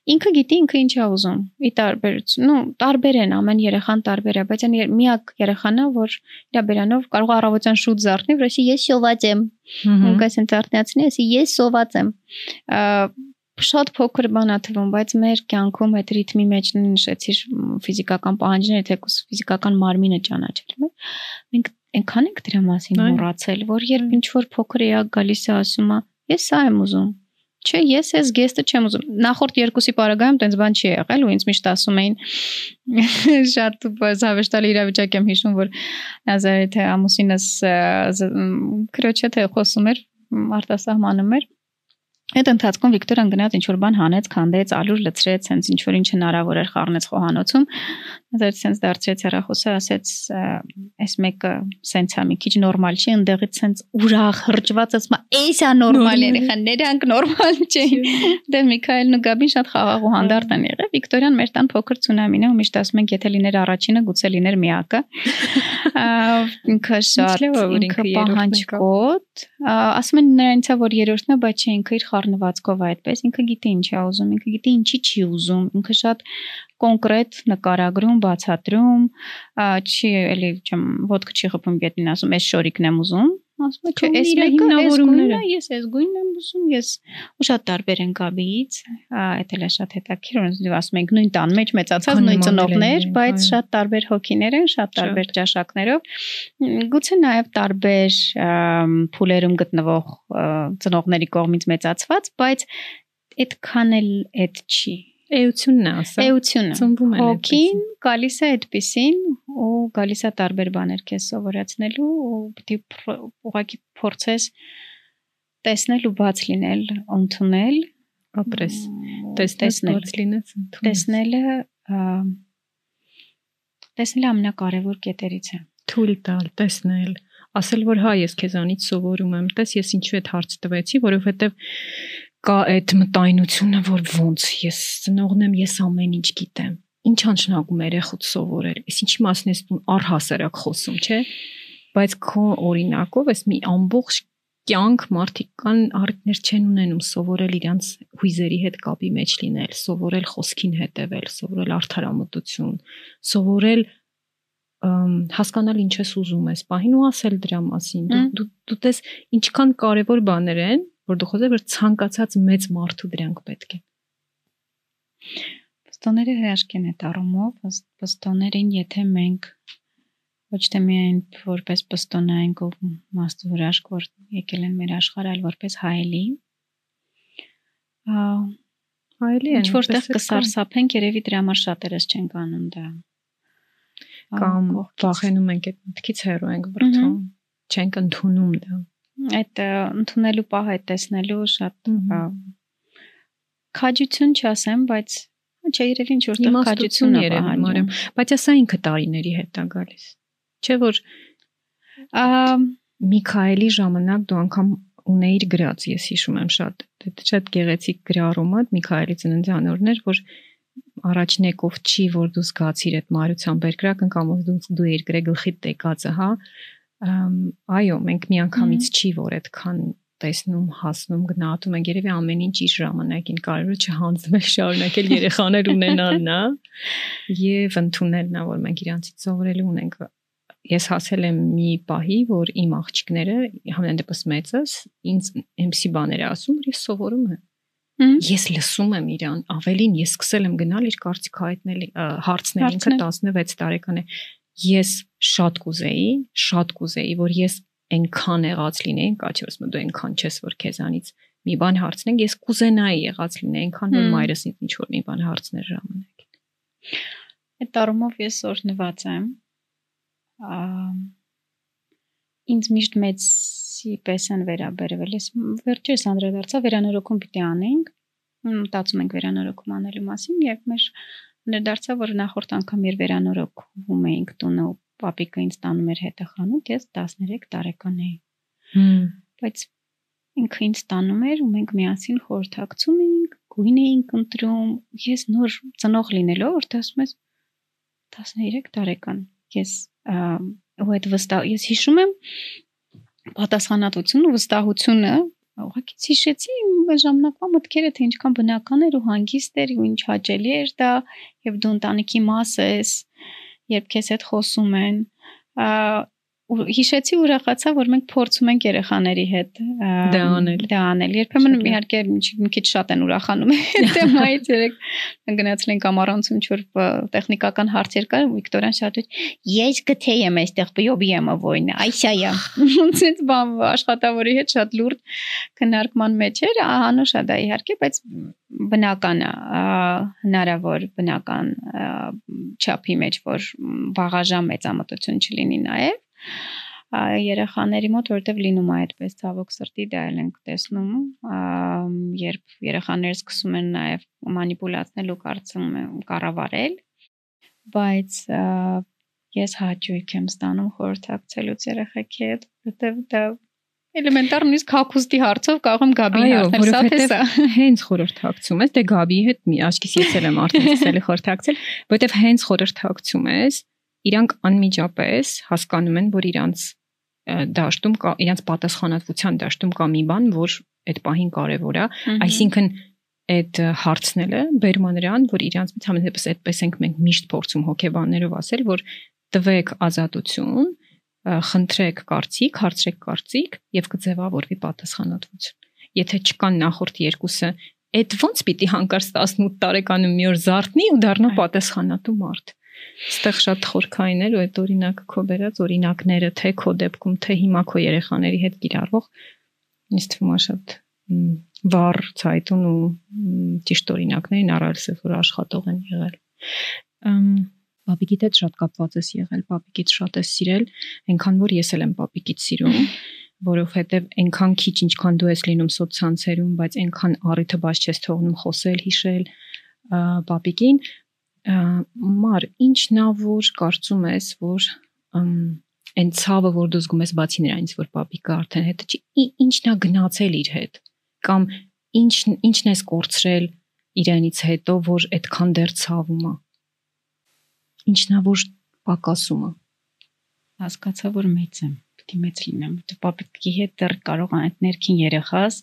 Speaker 1: ինքը գիտի ինքը ինչ է ուզում։ Ի տարբերություն, ну, տարբեր են, ամեն երեխան տարբեր է, բայց այն միակ երեխան է, որ իր բերանով կարող է առավոտյան շուտ զարթնի, որ ասի ես սոված եմ։ Ինքը ասեն զարթնացնի, ասի ես սոված եմ շատ փոքր բան է թվում, բայց մեր կյանքում այդ ռիթմի մեջ նշեցիր ֆիզիկական պահանջները, թեկուս ֆիզիկական մարմինը ճանաչել։ Մենք այնքան ենք դրա մասին մոռացել, որ երբ ինչ որ փոքր էակ գալիս է ասում ես սա եմ ուզում, Չէ, ես այս գեստը չեմ ուզում։ Նախորդ երկուսի պարագայում տենց բան չի եղել ու ինձ միշտ ասում էին շատ զավեշտալի իրավիճակ եմ հիշում, որ Նազարեթե ամուսինս քրոջը թե խոսում էր արտասահմանում էր Այդ ընթացքում Վիկտորան գնաց ինչ որ բան հանեց, քանդեց, ալուր լցրեց, հենց ինչ որ ինչ հնարավոր էր խառնեց խոհանոցում։ Դեռ սենց դարձրեց հեռախոսը, ասեց, այս մեկը սենց է մի քիչ նորմալ չի, ընդեղից սենց ուրախ հրճված ասում, «Էս է նորմալ երեխան, նրանք նորմալ չէին»։ Դե Միքայելն ու Գաբին շատ խաղաղ ու հանդարտ են եղել։ Վիկտորիան մեր տան փոքր ցունամին է ու միշտ ասում ենք, եթե լիներ առաջինը, գուցե լիներ միակը։ Ինքը շատ ինքը պահանջկոտ, ասում են նրանցա որ երրորդն է, բայց չէ ինքը իր խառնվածքով այդպես, ինքը գիտի ինչ է ուզում, ինքը գիտի ինչի չի ուզում, ինքը շատ կոնկրետ նկարագրում, բացատրում, չի էլի չեմ ոդկը չի խփում գետին ասում, այս շորիկն եմ ուզում, ասում է չէ, այս մեկը հիմնավորումները, ես այս գույնն եմ ուզում, ես ու շատ տարբեր են գաբից, այդ էլ է շատ հետաքրքիր, ոնց դու ասում ենք նույն տան մեջ մեծացած նույն ծնողներ, բայց շատ տարբեր հոգիներ են, շատ տարբեր ճաշակներով։ Գուցե նաև տարբեր փուլերում գտնվող ծնողների կողմից մեծացված, բայց այդքան էլ այդ չի
Speaker 2: Էությունն է ասա։
Speaker 1: Էությունը։
Speaker 2: Ծնվում է
Speaker 1: հոգին գալիս է այդպեսին ու գալիս է տարբեր բաներ քեզ սովորեցնելու ու պիտի ուղղակի փորձես տեսնել ու բաց լինել, ընդունել,
Speaker 2: ապրես, տեսնել, բաց լինես,
Speaker 1: տեսնելը տեսնելը ամենակարևոր կետերից է։
Speaker 2: Թույլ տալ, տեսնել, ասել որ հա ես քեզանից սովորում եմ, տես ես ինչու այդ հարց տվեցի, որովհետև կա այդ մտայնությունը, որ ոնց ես ծնողն եմ, ես ամեն ինչ գիտեմ։ Ինչ անշնագում երեխուց սովորել։ Իսկ ինչի մասն ես դու առհասարակ խոսում, չէ՞։ Բայց քո օրինակով ես մի ամբողջ կյանք մարդիկ կան արդներ չեն ունենում սովորել իրանց հույզերի հետ կապի մեջ լինել, սովորել խոսքին հետևել, սովորել արդարամտություն, սովորել հասկանալ ինչ ես ուզում ես, պահին ու ասել դրա մասին։ դու դու տես ինչքան կարևոր բաներ են, որ դու խոսես, որ ցանկացած մեծ մարդու դրանք պետք են։
Speaker 1: Պստոները հրաշք են այդ առումով, պստոներին եթե մենք ոչ թե միայն որպես պստոնայինք ու մաստու հրաշք որ եկել են մեր աշխարհ, այլ որպես հայելի,
Speaker 2: հայելի են։
Speaker 1: Ինչ որտեղ կսարսափենք, երևի դրա համար շատերս չենք անում դա։
Speaker 2: Կամ վախենում ենք այդ մտքից հեռու ենք բրթում չենք ընդունում դա։
Speaker 1: Այդ ընդունելու պահը տեսնելու շատ քաջություն չասեմ, բայց չէ, երևի ինչ որտեղ քաջություն է երևի,
Speaker 2: բայց ասա ինքը տարիների հետ է գալիս։ Չէ որ Միքայելի ժամանակ դու անգամ ունեիր գրած, ես հիշում եմ շատ։ շատ գեղեցիկ գրառումը Միքայելի ծննդյան օրներ, որ առաջին եկով չի որ դու զգացիր այդ մարության բերկրակն կամ դու դու էր գրե գլխի տեկածը, հա։ Այո, մենք միանգամից չի որ այդքան տեսնում, հասնում, գնահատում ենք երևի ամեն ինչ իր ժամանակին կարևորը չհանձնել շարունակել երեխաներ ունենալն է եւ ընդունելն է որ մենք իրանցից սովորելու ունենք ես հասել եմ մի պահի, որ իմ աղջիկները համենայն դեպս մեծս ինձ էմսի բաներ ասում, որ ես սովորում եմ։ Ես լսում եմ իրան, ավելին ես սկսել եմ գնալ իր կարծիքը հայտնել հարցնել ինքը 16 տարեկան է։ Ես շատ կուզեի, շատ կուզեի, որ ես այնքան եղած լինեի, կաչի որ դու այնքան չես որ քեզանից մի բան հարցնենք, ես կուզենայի եղած լինեի, այնքան որ մայրս ինձ ինչ որ մի բան հարցներ ժամանակին։
Speaker 1: Այդ առումով ես օրնված եմ ինձ միշտ մեծի պես են վերաբերվել։ Ես վերջերս անդրադարձա վերանորոգում պիտի անենք։ Մտածում ենք վերանորոգում անելու մասին եւ մեր ներդարձա որ նախորդ անգամ երբ վերանորոգում էինք տունը պապիկը ինձ տանում էր հետը խանութ, ես 13 տարեկան էի։ Հմ։ Բայց ինքը ինձ տանում էր ու մենք միասին խորհրդակցում էինք, գույն էինք ընտրում։ Ես նոր ծնող լինելով, որ ասում ես 13 տարեկան ես ու այդ վստահ ես հիշում եմ պատասխանատվությունը, վստահությունը ուղղակի հիշեցի այս ժամանակվա մտքերը թե ինչքան բնական էր ու հանգիստ էր ու ինչ հաճելի էր դա եւ դու ընտանիքի մաս ես երբ քեզ հետ խոսում են հիշեցի ուրախացա, որ մենք փորձում ենք երեխաների հետ
Speaker 2: դա անել։
Speaker 1: Դա անել։ Երբեմն իհարկե մի քիչ շատ են ուրախանում թեմայից երեք գնացել ենք ամառանցում ինչ որ տեխնիկական հարցեր կար, Վիկտորյան շատ ու ես գթե եմ այստեղ պյոբիեմը ոյնը, այսայա։ Ոնց բան աշխատավորի հետ շատ լուրջ քննարկման մեջ էր, անուշ է դա իհարկե, բայց բնական է հնարավոր բնական չափի մեջ որ վաղաժամ մեծամտություն չլինի նաև երեխաների մոտ որովհետև լինում է այդպես ցավոք սրտի դա էլ ենք տեսնում երբ երեխաները սկսում են նաև մանիպուլացնել ու կարծում կառավարել բայց ես հաճույք եմ ստանում խորհրդակցելուց երեխեքի հետ որովհետև դա էլեմենտար նույնիսկ հակոստի հարցով կարող եմ Գաբիին
Speaker 2: հարցնել, սա թե սա։ Հենց խորհրդակցում ես, դե Գաբիի հետ մի աչքիս եկել եմ արդեն սկսել խորհրդակցել, որովհետև հենց խորհրդակցում ես, իրանք անմիջապես հասկանում են, որ իրանց դաշտում կա իրանց պատասխանատվության դաշտում կա մի բան, որ այդ պահին կարևոր է, այսինքն այդ հարցնելը բերում նրան, որ իրանց մեջ համենայնպես այդպես ենք մենք միշտ փորձում հոգեբաններով ասել, որ տվեք ազատություն, խնդրեք կարծիք, հարցրեք կարծիք եւ կձևավորվի պատասխանատվություն։ Եթե չկան նախորդ երկուսը, այդ ո՞նց պիտի հանկարծ 18 տարեկանում մի օր զարթնի ու դառնա պատասխանատու մարդ։ Այստեղ շատ խորքային էր ու այդ օրինակը քո վերած օրինակները թե քո դեպքում թե հիմա քո երեխաների հետ կիրառվող ինձ թվում է շատ վառ ցայտուն ու ճիշտ օրինակներին առարսը որ աշխատող են եղել։ Պապիկիդ հետ շատ կապված ես եղել, պապիկից շատ ես սիրել, այնքան որ ես էլ եմ պապիկից սիրում որովհետև այնքան քիչ ինչքան դու ես լինում սոցցանցերում, բայց այնքան առիթը բաց չես թողնում խոսել, հիշել պապիկին, մար ինչն է որ կարծում ես որ այն ցավը որ դու զգում ես բացի նրանից որ պապիկը արդեն հետը չի ինչն է գնացել իր հետ կամ ինչ ինչն ես կորցրել իրանից հետո որ այդքան դեռ ցավում է ինչն է որ պակասում է
Speaker 1: հասկացա որ մեծ եմ պիտի մեծ լինեմ որտեղ պապիկի հետ դեռ կարող այդ ներքին երեխաս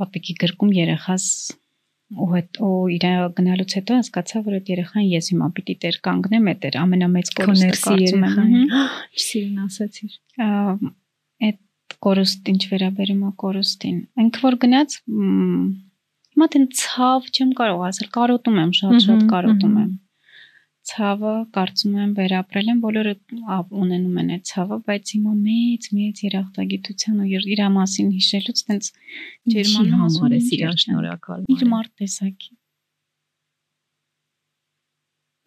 Speaker 1: պապիկի գրկում երեխաս ու հետ ու իր գնալուց հետո հասկացա որ այդ երեխան ես հիմա պիտի տեր կանգնեմ այդ էր ամենամեծ կորուստը կարծում եմ
Speaker 2: չսիրուն ասացիր
Speaker 1: այդ կորուստ ինչ վերաբերում է կորուստին ինքը որ գնաց հիմա դեն ցավ չեմ կարող ասել կարոտում եմ շատ շատ կարոտում եմ ցավը կարծում եմ վերապրել են բոլորը ունենում են այդ ցավը, բայց հիմա մեծ մեծ երախտագիտության ու իր մասին հիշելուց տենց
Speaker 2: ջերմանում համար է իրան շնորհակալ։
Speaker 1: Իր մարդ տեսակի։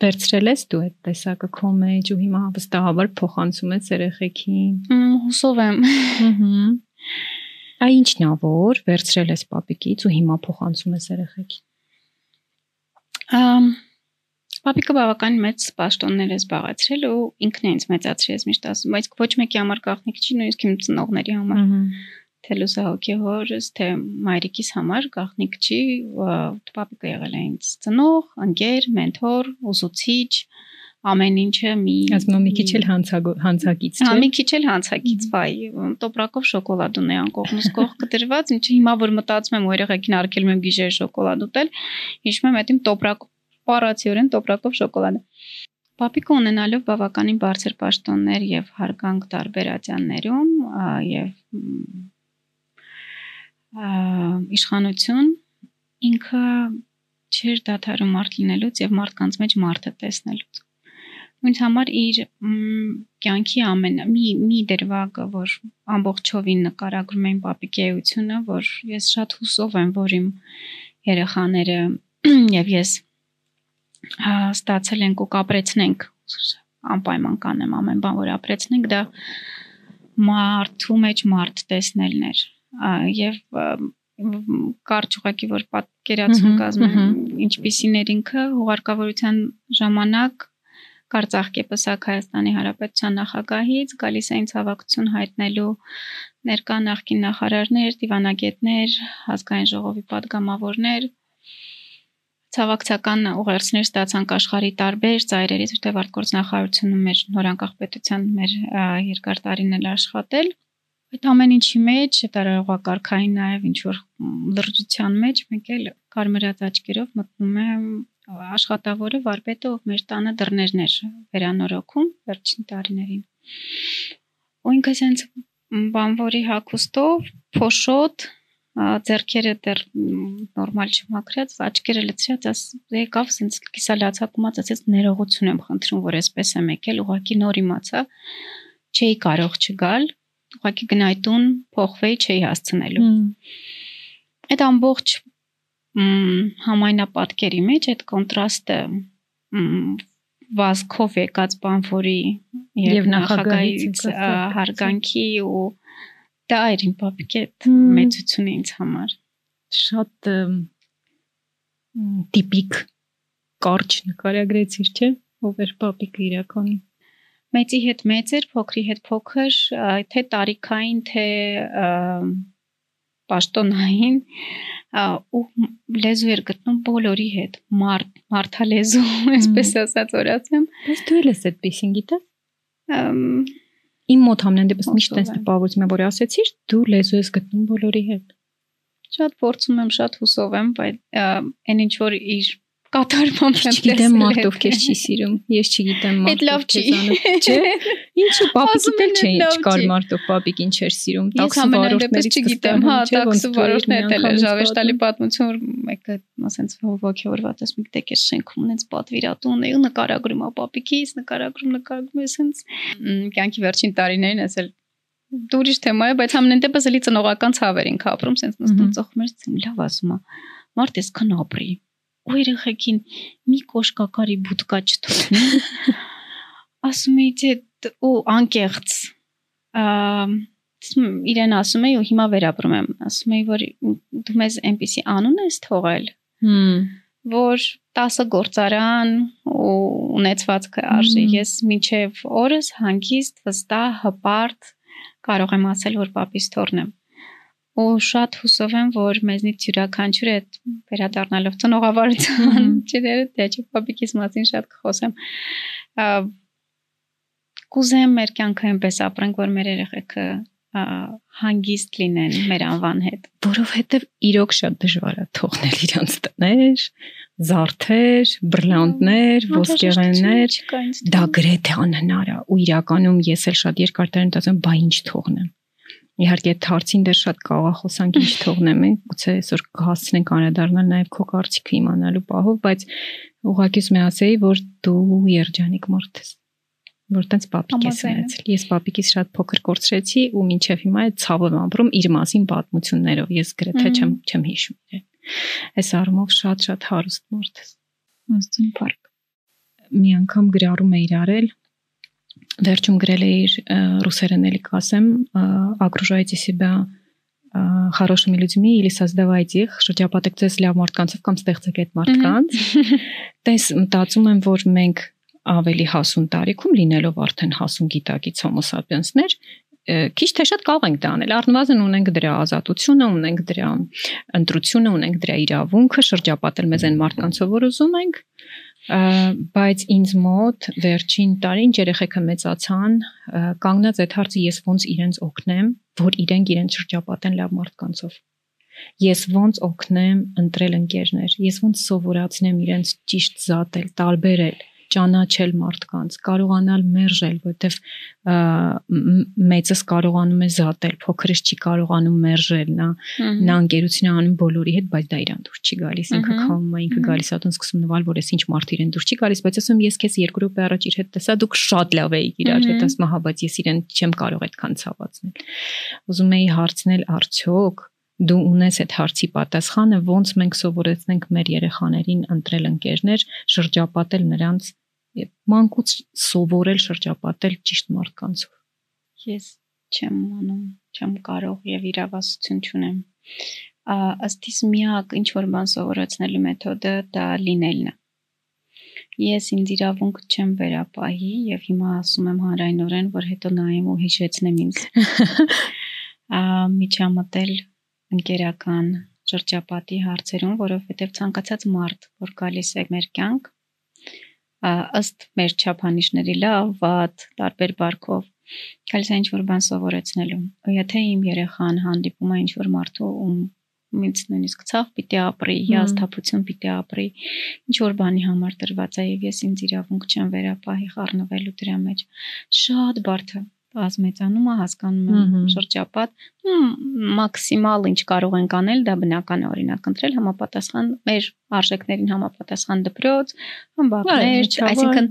Speaker 2: վերցրել ես դու այդ տեսակը քո մեջ ու հիմա վստահաբար փոխանցում ես երեխեքին։
Speaker 1: Հուսով եմ։
Speaker 2: Ահա։ Այ ինչն ա որ վերցրել ես պապիկից ու հիմա փոխանցում ես երեխեքին։
Speaker 1: Ամ Պապիկը բավական մեծ պաշտոններ է զբաղեցրել ու ինքն է ինձ մեծացրել, ես միշտ ասում, բայց ոչ մեկի համար գաղտնիք չի, նույնիսկ իմ ծնողների համար։ Թե լուսահոգի հորս, թե մայրիկիս համար գաղտնիք չի, պապիկը եղել է ինձ ծնող, ընկեր, մենթոր, ուսուցիչ, ամեն ինչը մի
Speaker 2: ասում մի քիչ էլ հանցագից
Speaker 1: չէ։ Հա, մի քիչ էլ հանցագից, բայ, տոպրակով շոկոլադ ունի անկողնուս կողքը դրված, ինչ հիմա որ մտածում եմ ու երեխեքին արկելում եմ գիշեր շոկոլադ ուտել, հիշում եմ այդ իմ տոպրակ պարացիորեն տոպրակով շոկոլադը։ Պապիկը ունենալով բավականին բարձր պաշտոններ եւ հարգանք տարբեր ատյաններում եւ իշխանություն ինքը չէր դադարում մարդ լինելուց եւ մարդկանց մեջ մարդը տեսնելուց ինձ համար իր կյանքի ամեն մի մի դրվագը, որ ամբողջովին նկարագրում են պապիկի էությունը, որ ես շատ հուսով եմ, որ իմ երեխաները եւ ես ստացել ենք ու կապրեցնենք անպայման կանեմ ամեն բան որ ապրեցնենք դա մարդու մեջ մարդ տեսնելն էր եւ կարճ ուղակի որ պատկերացում կազմեմ ինչպիսիներ ինքը հուղարկավորության ժամանակ Կարծախկեպսակ Հայաստանի Հանրապետության նախագահից գալիս էին ցավակցություն հայտնելու ներկա նախկին նախարարներ, դիվանագետներ, ազգային ժողովի падգամավորներ, ցավակցական ուղերձներ ստացանք աշխարհի տարբեր ծայրերից, որտեղ արտգործնախարարությունը մեր նորանկախ պետության մեր երկար տարիներ աշխատել։ Այդ ամեն ինչի մեջ տարողակարգային նաև ինչ որ լրջության մեջ մեկ էլ կարմրած աչքերով մտնում է աշխատավորը վարպետը, ով մեր տանը դռներն էր վերանորոգում վերջին տարիներին։ Ու ինքը sense բանվորի հակոստով փոշոտ ձերքերը դեռ նորմալ չմաքրած, աչքերը լցրած, աս եկավ սենց կիսալացակումած, ասեց ներողություն եմ խնդրում, որ այսպես եմ եկել, ուղակի նոր իմացա, չէի կարող չգալ, ուղակի գնայ տուն, փոխվեի, չէի հասցնելու։ Այդ ամբողջ համայնապատկերի մեջ այդ կոնտրաստը վազքով եկած բանվորի եւ նախագահից հարգանքի ու Դա էր իմ պապիկի այդ մեծությունը ինձ համար։
Speaker 2: Շատ տիպիկ կարճ նկարագրեցիր, չէ՞, ով էր պապիկը իրականում։
Speaker 1: Մեծի հետ մեծ էր, փոքրի հետ փոքր, թե տարիքային, թե պաշտոնային ու լեզու էր գտնում բոլորի հետ մարդ մարդալեզու այսպես ասած օրացեմ
Speaker 2: բայց դու ես այդպեսին գիտես Իմ մոտ համենայն դեպս միշտ տպավորում է, որ ասեցիր, դու լեզու ես գտնում բոլորի հետ։
Speaker 1: Շատ փորձում եմ, շատ հուսով եմ, բայց այն ինչ որ իր կատարմամբ եմ
Speaker 2: տեսել։ Գիտեմ մարդ ովքեր չի սիրում։ Ես չգիտեմ
Speaker 1: մարդ ովքեր զանում,
Speaker 2: չէ։ Ինչու պապիկին էլ չէ, չկար մարդ ով պապիկին չէր սիրում։
Speaker 1: Տաքսի վարորդներից չգիտեմ, հա, տաքսի վարորդներն էլ ժավեշտալի պատմություն, որ մեկը ասենց ոգևորված ես, մեկ դեկեր շենքում ունենց պատվիրատուն է ու նկարագրում է պապիկից, նկարագրում, նկարագրում է ասենց կյանքի վերջին տարիներին ասել դու ուրիշ թեմա է, բայց ամեն դեպս էլի ծնողական ցավեր ենք ապրում, սենց նստում ծխում ես, լավ ասում է։ Մարդ էսքան ապրի ու երեխեքին մի կոշկակարի բուտկա չթողնի։ Ասում էի թե ու անկեղծ իրեն ասում էի ու հիմա վերապրում եմ ասում էի որ դու մեզ այնպեսի անուն ես թողել որ 10 գործարան ու ունեցվածքը արժի ես մինչև օրս հանգիստ վստահ հպարտ կարող եմ ասել որ պապիս թորնեմ ու շատ հուսով եմ, որ մեզնից յուրաքանչյուրը այդ վերադառնալով ծնողավարության չդերը դե չէ պապիկիս մասին շատ կխոսեմ։ Կուզեմ մեր կյանքը այնպես ապրենք, որ մեր երեխեքը հանգիստ լինեն մեր անվան հետ,
Speaker 2: որովհետև իրոք շատ դժվար է թողնել իրանց տներ, զարդեր, բրլանդներ, ոսկեղեններ, դա գրեթե անհնար է ու իրականում ես էլ շատ երկար տարի մտածում, բա ինչ թողնեմ Իհարկե այդ հարցին դեռ շատ կարող խոսանք ինչ թողնեմ, գուցե այսօր կհասցնենք անդրադառնալ նաև քո կարծիքը իմանալու պահով, բայց ուղղակի եմ ասեի, որ դու երջանիկ մարդ ես որ տենց պապիկ ես ունեցել։ Ես պապիկից շատ փոքր կորցրեցի ու մինչև հիմա այդ ցավով եմ ապրում իր մասին պատմություններով։ Ես գրեթե չեմ չեմ հիշում Այս առումով շատ-շատ հարուստ մարդ ես։
Speaker 1: Աստուն փառք։
Speaker 2: մի անգամ գրառում է իրարել վերջում գրել է իր ռուսերեն էլի կասեմ окружайте себя хорошими людьми или создавайте их շրջապատեք ձեզ լավ մարդկանցով կամ ստեղծեք այդ մարդկանց տես մտածում եմ որ մենք ավելի հասուն տարիքում լինելով արդեն հասուն գիտակից homo sapiens-ներ քիչ թե շատ կարող ենք դա անել։ Առնվազն ունենք դրա ազատությունը, ունենք դրա ընտրությունը, ունենք դրա իրավունքը շրջապատել մեզ այն մարդկանցով, որ ուզում ենք, բայց ինձ մոտ վերջին տարին երեխեքը մեծացան, կանգնած այդ հարցը ես ոնց իրենց օգնեմ, որ իրենք իրենց շրջապատեն լավ մարդկանցով։ Ես ոնց օգնեմ ընտրել ընկերներ, ես ոնց սովորացնեմ իրենց ճիշտ զատել, տարբերել ճանաչել մարդկանց, կարողանալ մերժել, որովհետև մեծս կարողանում է զատել, փոքրս չի կարողանում մերժել, նա նա ընկերություն է անում բոլորի հետ, բայց դա իրան դուր չի գալիս, ինքը քամում է, ինքը գալիս է ատոն սկսում նվալ, որ ես ինչ մարդ իրեն դուր չի գալիս, բայց ասում ես քեզ երկու րոպե առաջ իր հետ տեսա, դուք շատ լավ էիք իրար հետ, ասում հա, բայց ես իրեն չեմ կարող այդքան ցավացնել։ Ուզում էի հարցնել արդյոք դու ունես այդ հարցի պատասխանը ոնց մենք սովորեցնենք մեր երեխաներին ընտրել ընկերներ, շրջապատել նրանց եւ մանկուց սովորել շրջապատել ճիշտ մարդկանցով։
Speaker 1: Ես չեմ անում, չեմ կարող եւ իրավասություն չունեմ։ Ըստ իս միակ ինչ որ բան սովորեցնելու մեթոդը դա լինելն է։ Ես ինձ իրավունք չեմ վերապահի եւ հիմա ասում եմ հանրայնորեն, որ հետո նայեմ ու հիշեցնեմ ինձ։ Ա միջամտել ընկերական շրջապատի հարցերում, որովհետև ցանկացած մարդ, որ գալիս է մեր կյանք, ըստ մեր չափանիշների լավ, վատ, տարբեր բարգով գալիս է ինչ-որ բան սովորեցնելու։ Եթե իմ երեխան հանդիպում է ինչ-որ մարդու ում ինձ նույնիսկ ցավ պիտի ապրի, հիասթափություն պիտի ապրի, ինչ որ բանի համար տրված է եւ ես ինձ իրավունք չեմ վերապահի խառնվելու դրա մեջ։ Շատ բարդ է բազմեցանում է, հասկանում եմ շրջապատ, մաքսիմալ ինչ կարող ենք անել, դա բնական է օրինակ ընտրել համապատասխան մեր արժեքներին համապատասխան դպրոց, համբակներ, այսինքն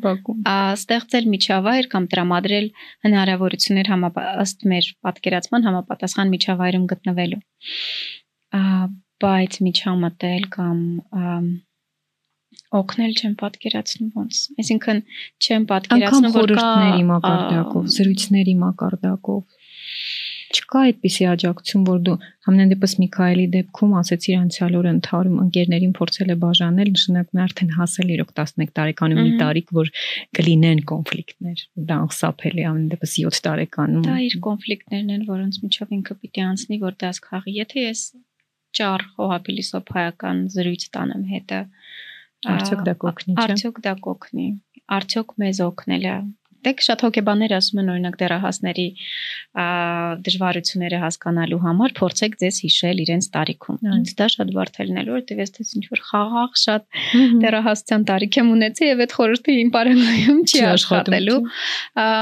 Speaker 1: ստեղծել միջավայր կամ տրամադրել հնարավորություններ ըստ մեր պատկերացման համապատասխան միջավայրում գտնվելու։ Բայց միջամտել կամ օգնել չեմ պատկերացնում ոնց։ Այսինքն չեմ պատկերացնում
Speaker 2: որ կա մակարդակով, զրույցների մակարդակով չկա այդպիսի աջակցություն, որ դու համենայն դեպս Միքայելի դեպքում ասեցիր անցյալ օրը ընթարում ընկերներին փորձել է բաժանել, նշանակում է արդեն հասել իրոք 11 տարեկանում մի տարիք, որ կլինեն կոնֆլիկտներ։ Դա անխուսափելի ամեն դեպս 7 տարեկանում։
Speaker 1: Դա իր կոնֆլիկտներն են, որոնց միջով ինքը պիտի անցնի, որ դաս խաղի։ Եթե ես ճար խոհապիլիսոփայական զրույց տանեմ հետը,
Speaker 2: Արդյոք դա կօգնի, չէ՞։
Speaker 1: Արդյոք դա կօգնի։ Արդյոք մեզ օգնել է։ Դեք շատ հոգեբաններ ասում են օրինակ դերահասների դժվարությունները հասկանալու համար փորձեք ձեզ հիշել իրենց տարիքում։ Ինձ դա շատ բարդ է լինելու, որտեղ ես դες ինչ որ խաղաղ շատ դերահասության տարիք եմ ունեցել եւ այդ խորհուրդը իմ պարագայում չի աշխատելու։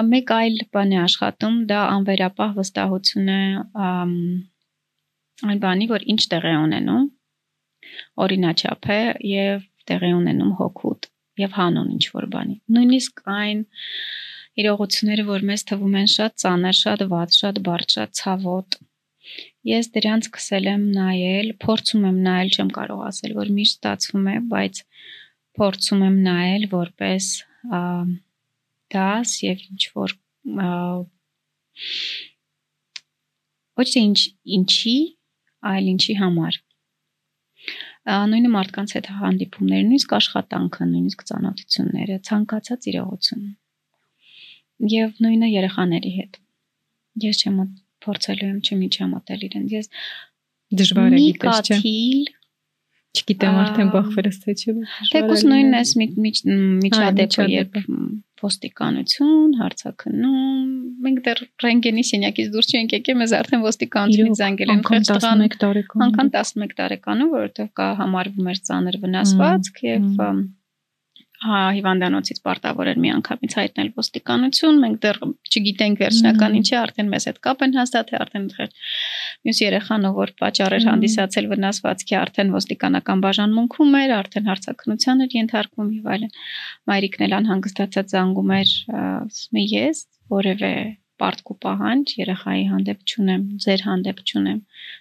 Speaker 1: Մեկ այլ բան է աշխատում, դա անվերապահ վստահություն է այն բանի, որ ինչ տեղ է ունենում օրինաչափ է եւ տեղի ունենում հոգուտ եւ հանուն ինչ որ բանի։ Նույնիսկ այն իրողությունները, որ մեզ թվում են շատ ծանր, շատ վատ, շատ բարդ, շատ ցավոտ, ես դրանց սկսել եմ նայել, փորձում եմ նայել, չեմ կարող ասել, որ միշտ ստացվում է, բայց փորձում եմ նայել որպես դաս եւ ինչ որ ոչ թե ինչ ինչի, այլ ինչի համար նույնը մարդկանց հետ հանդիպումները, նույնիսկ աշխատանքը, նույնիսկ ծանոթությունները, ցանկացած իրողություն։ Եվ նույնը երեխաների հետ։ Ես չեմ փորձելու եմ չմիջամտել իրենց։ Ես
Speaker 2: դժվար է գիտես, չէ՞։ Չգիտեմ արդեն բախվելս թե չէ։
Speaker 1: Թեկուս նույնն էս միջադեպը երբ ոստիկանություն, հարցակնում, մենք դեռ ռենտգենի սենյակից դուրս չենք եկել, մեզ արդեն ոստիկանությունից զանգել են
Speaker 2: խեղճ տղան 11 տարեկան։
Speaker 1: Անկան 11 տարեկանում, որովհետև կա համարվում էր ծանր վնասվածք եւ հա հիվանդանոցից պարտավոր էր միանգամից հայտնել ոստիկանություն, մենք դեռ չգիտենք վերջնական ինչի, արդեն մեզ հետ կապ են հաստատել, արդեն մյուս երեխան, որ պատճառ էր հանդիսացել վնասվածքի, արդեն ոստիկանական բաժանմունքում էր, արդեն հարցակնության էր ենթարկվում եւ այլն։ Մայրիկն էլ անհանգստացած զանգում էր, ասում է ես որևէ պարտք ու պահանջ երեխայի հանդեպ չունեմ, ձեր հանդեպ չունեմ։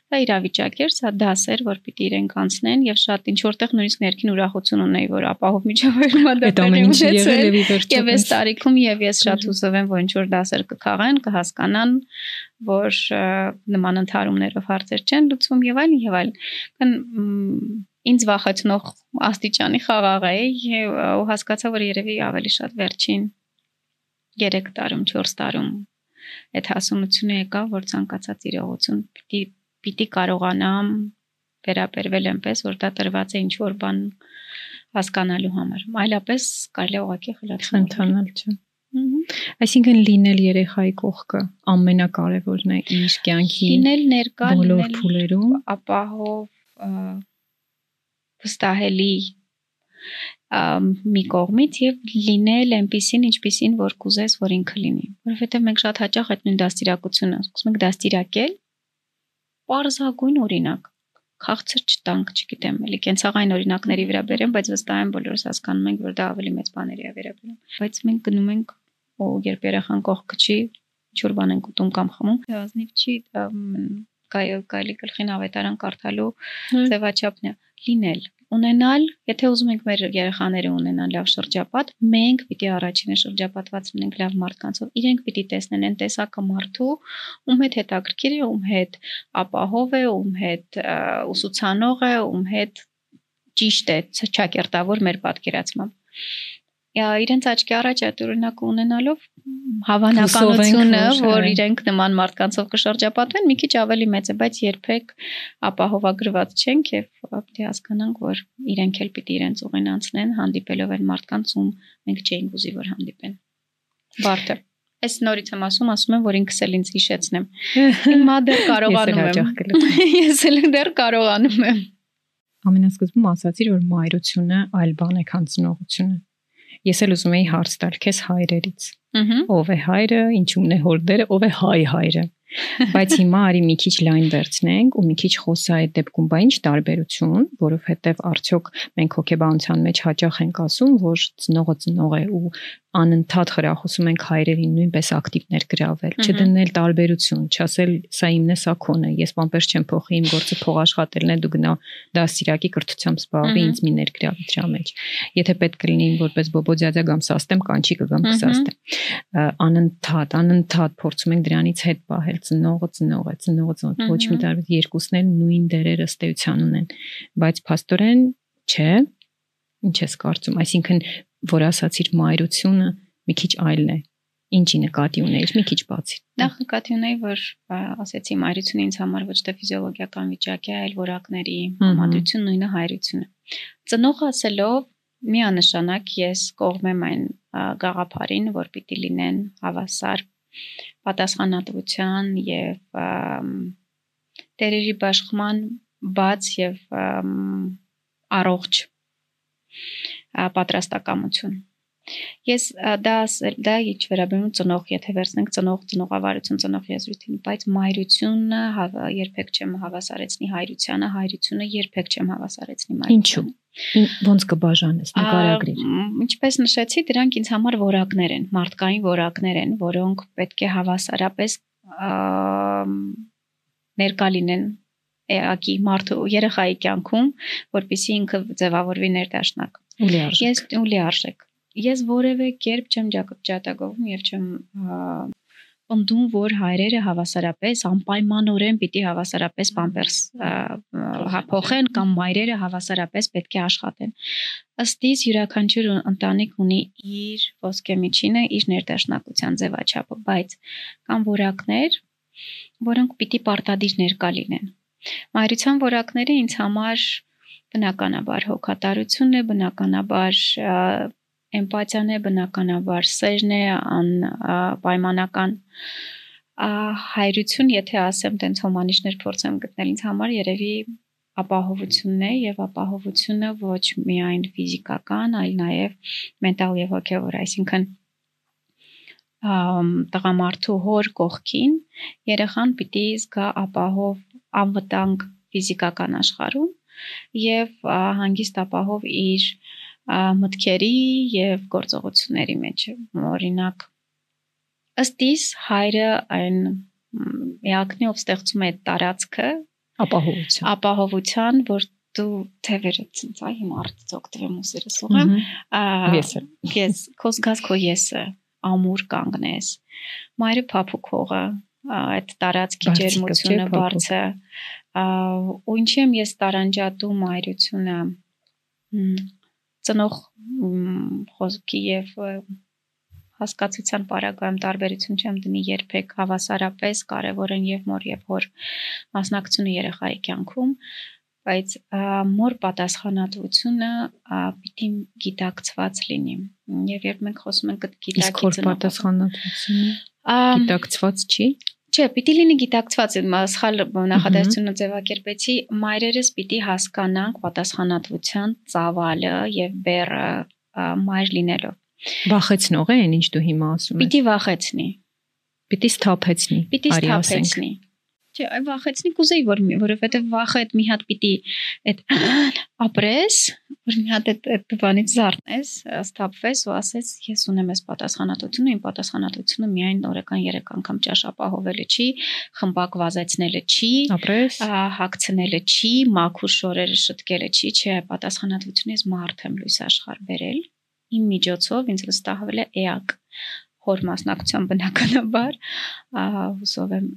Speaker 1: Դա իրավիճակ էր, սա դաս էր, որ պիտի իրենք անցնեն եւ շատ ինչ որտեղ նույնիսկ ներքին ուրախություն ունեի, որ ապահով միջավայրում դա տեղի ունեցել։ Եվ այս տարիքում եւ ես շատ հուսով եմ, որ ինչ որ դասեր կքաղեն, կհասկանան, որ նման ընթարումներով հարցեր չեն լուծվում եւ այլն եւ այլն ինձ վախեցնող աստիճանի խաղաղ էի ու հասկացա որ երևի ավելի շատ վերջին 3 տարում 4 տարում այդ հասունությունը եկա որ ցանկացած իրողություն պիտի պիտի կարողանամ վերաբերվել այնպես որ դա տրված է ինչ որ բան հասկանալու համար այլապես կարելի է ուղղակի
Speaker 2: խլացնել չէ Այսինքն լինել երեխայի կողքը ամենակարևորն է իր կյանքի
Speaker 1: լինել ներկա
Speaker 2: բոլոր փուլերում
Speaker 1: ապահով վստահելի մի կողմից եւ լինել այնպեսին ինչպեսին որ կուզես որ ինքը լինի որովհետեւ մենք շատ հաճախ այդ նույն դաստիարակությունը սկսում ենք դաստիարակել parzagoyn օրինակ քաղցր չտանք, չգիտեմ, էլի կենցաղային օրինակների վրա բերեմ, բայց վստահ եմ բոլորս հասկանում ենք, որ դա ավելի մեծ բաների է վերաբերում։ Բայց մենք գնում ենք ու երբ երախան կողքը չի, ինչ-որ բան ենք ուտում կամ խմում, ազնիվ չի կարելի գլխին ավետարան կարդալու ձևաչափն է լինել ունենալ, եթե ուզում ենք մեր երեխաները ունենան լավ շրջապատ, մենք պիտի առաջինը շրջապատված լինենք լավ մարդկանցով։ Իրենք պիտի տեսնեն այն տեսակը մարդու, ում հետ հետաքրքիր է, ում հետ ապահով է, ում հետ ուսուցանող է, ում հետ ճիշտ է, չակերտավոր մեր պատկերացմամբ իրենց աչքի առաջ այդ օրինակը ունենալով հավանականությունը, որ իրենք նման մարդկանցով կշրջապատվեն, մի քիչ ավելի մեծ է, բայց երբեք ապահովագրված չենք եւ պիտի հասկանանք, որ իրենք էլ պիտի իրենց ուղին անցնեն, հանդիպելով այն մարդկանց, ում մենք չէինք ուզի որ հանդիպեն։ Բարդ է։ Այս նորից եմ ասում, ասում եմ, որ ինքս էլ ինձ հիշեցնեմ։ Հիմա դեռ կարողանում եմ։ Ես էլ դեռ կարողանում եմ։
Speaker 2: Ամենասկզբում ասացիր, որ մայրությունը այլ բան է, քան ծնողությունը Ես էլ ուզում էի հարց տալ քեզ հայրերից։ Ո՞վ է հայրը, ինչու՞մն է հորդերը, ով է հայ հայրը։ Բայց հիմա արի մի քիչ լայն վերցնենք ու մի քիչ խոսա այդ դեպքում, բա ինչ տարբերություն, որովհետև արդյոք մենք հոգեբանության մեջ հաճախ ենք ասում, որ ծնողը ծնող է ու անընդհատ խրախուսում ենք հայրերին նույնպես ակտիվ ներգրավել, չդնել տարբերություն, չասել սա իմն է, սա քոն է, ես բամպես չեմ փոխի, իմ գործը փող աշխատելն է, դու գնա դասիրակի կրթությամբ զբաղվի, ինձ մի ներգրավի դրա մեջ։ Եթե պետք կլինի որպես բոբոձյաձա կամ սաստեմ, կանչի կգամ կսաստեմ։ Անընդհատ, անընդհատ փորձում ենք դրանից հետ պահել ծնողը ծնողը ծնող, ոչ մի տարբեր երկուսն էլ նույն դերերը էության ունեն, բայց փաստորեն չէ, ինչ ես կարծում, այսինքն որ ասացիր մայրությունը մի քիչ այլն է ինչի նկատի ունեիր մի քիչ բացի
Speaker 1: նախ նկատի ունեի որ ասեցի մայրությունը ինձ համար ոչ թե ֆիզիոլոգիական վիճակ է այլ որակների համադրություն նույնը հայրությունը ծնող ասելով միանշանակ ես կողմեմ այն գաղափարին որ պիտի լինեն հավասար պատասխանատվության եւ տերերի բաշխման բաց եւ առողջ պատրաստակամություն։ Ես դա դա ինչ վերաբերում ծնող, եթե վերցնենք ծնող, ծնողավարություն, ծնող եզրույթին, բայց մայրությունը երբեք չեմ հավասարեցնի հայրությանը, հայրությունը երբեք չեմ հավասարեցնի
Speaker 2: մայրությանը։ Ինչու՞ ոնց կբաժանես նկարագրիր։
Speaker 1: Ինչպես նշեցի, դրանք ինձ համար որակներ են, մարդկային որակներ են, որոնք պետք է հավասարապես ներկա լինեն էակի մարդու երեխայի կյանքում, որpիսի ինքը ձևավորվի ներդաշնակ։ Ես ուլի արժեք։ Ես որևէ կերպ չեմ ջատագովում եւ չեմ ընդդում որ հայրերը հավասարապես անպայմանորեն պիտի հավասարապես պամպերս փոխեն կամ մայրերը հավասարապես պետք է աշխատեն ըստ իս յուրաքանչյուր ընտանիք ունի իր ոսկե միջինը իր ներդաշնակության ձևաչափը բայց կան որակներ որոնք պիտի պարտադիր ներկա լինեն Մայրության որակները ինձ համար բնականաբար հոգատարությունն է, բնականաբար էմպաթիան է, բնականաբար սերն է, ան պայմանական հայրություն, եթե ասեմ, տենց հոմանիշներ փորձեմ գտնել ինձ համար երևի ապահովությունն է եւ ապահովությունը ոչ միայն ֆիզիկական, այլ նաեւ մենտալ եւ հոգեվոր, այսինքն տղամարդու հոր կողքին երեխան պիտի զգա ապահով անվտանգ ֆիզիկական աշխարհում եւ հանգիստ ապահով իր մտքերի եւ գործողությունների մեջ օրինակ ըստ իս հայրը այն միակնի ով ստեղծում է տարածքը
Speaker 2: ապահովության
Speaker 1: ապահովության որ դու թևերը ցնց այ հիմա արդյոք օգտվեմ ուսերս ուղեմ
Speaker 2: ես
Speaker 1: ես կոսգաս քո եսը ամուր կանգնես մայրը փափուկողը այդ տարածքի ջերմությունը բարձը ու ինչի եմ ես տարանջատում այրությունը ծնող խոսքի եւ հասկացության պարագայում տարբերություն չեմ դնի երբեք հավասարապես կարևոր են եւ մոր եւ հոր մասնակցությունը երեխայի կյանքում բայց մոր պատասխանատվությունը պիտի գիտակցված լինի եւ երբ մենք խոսում ենք
Speaker 2: գիտակցի ծնողի պատասխանատվությունը գիտակցված չի?
Speaker 1: Չէ, պիտի լինի գիտակցված, սխալ նախադասությունը ձևակերպեցի, մայրերս պիտի հասկանանք պատասխանատվության ծավալը եւ բերը մայր լինելով։
Speaker 2: Վախեցնող է, ինչ դու հիմա ասում ես։
Speaker 1: Պիտի վախեցնի։
Speaker 2: Պիտի սթափեցնի։
Speaker 1: Պիտի սթափեցնի։ Չէ, այ վախեցնի կուզեի որ որովհետեւ վախը այդ մի հատ պիտի այդ ապրես, որ մի հատ այդ այդ բանից զարթնես, ստապվես ու ասես ես ունեմ այս պատասխանատվությունը, իմ պատասխանատվությունը միայն օրական 3 անգամ ճաշ ապահովելը չի, խմբակ վազեցնելը չի,
Speaker 2: ապրես,
Speaker 1: հագցնելը չի, մաքուր շորերը շտկելը չի, չէ, պատասխանատվությունը ես մարդ եմ լույս աշխարհ բերել իմ միջոցով ինձ վստահվել է էակ հոր մասնակցության բնականաբար հուսով եմ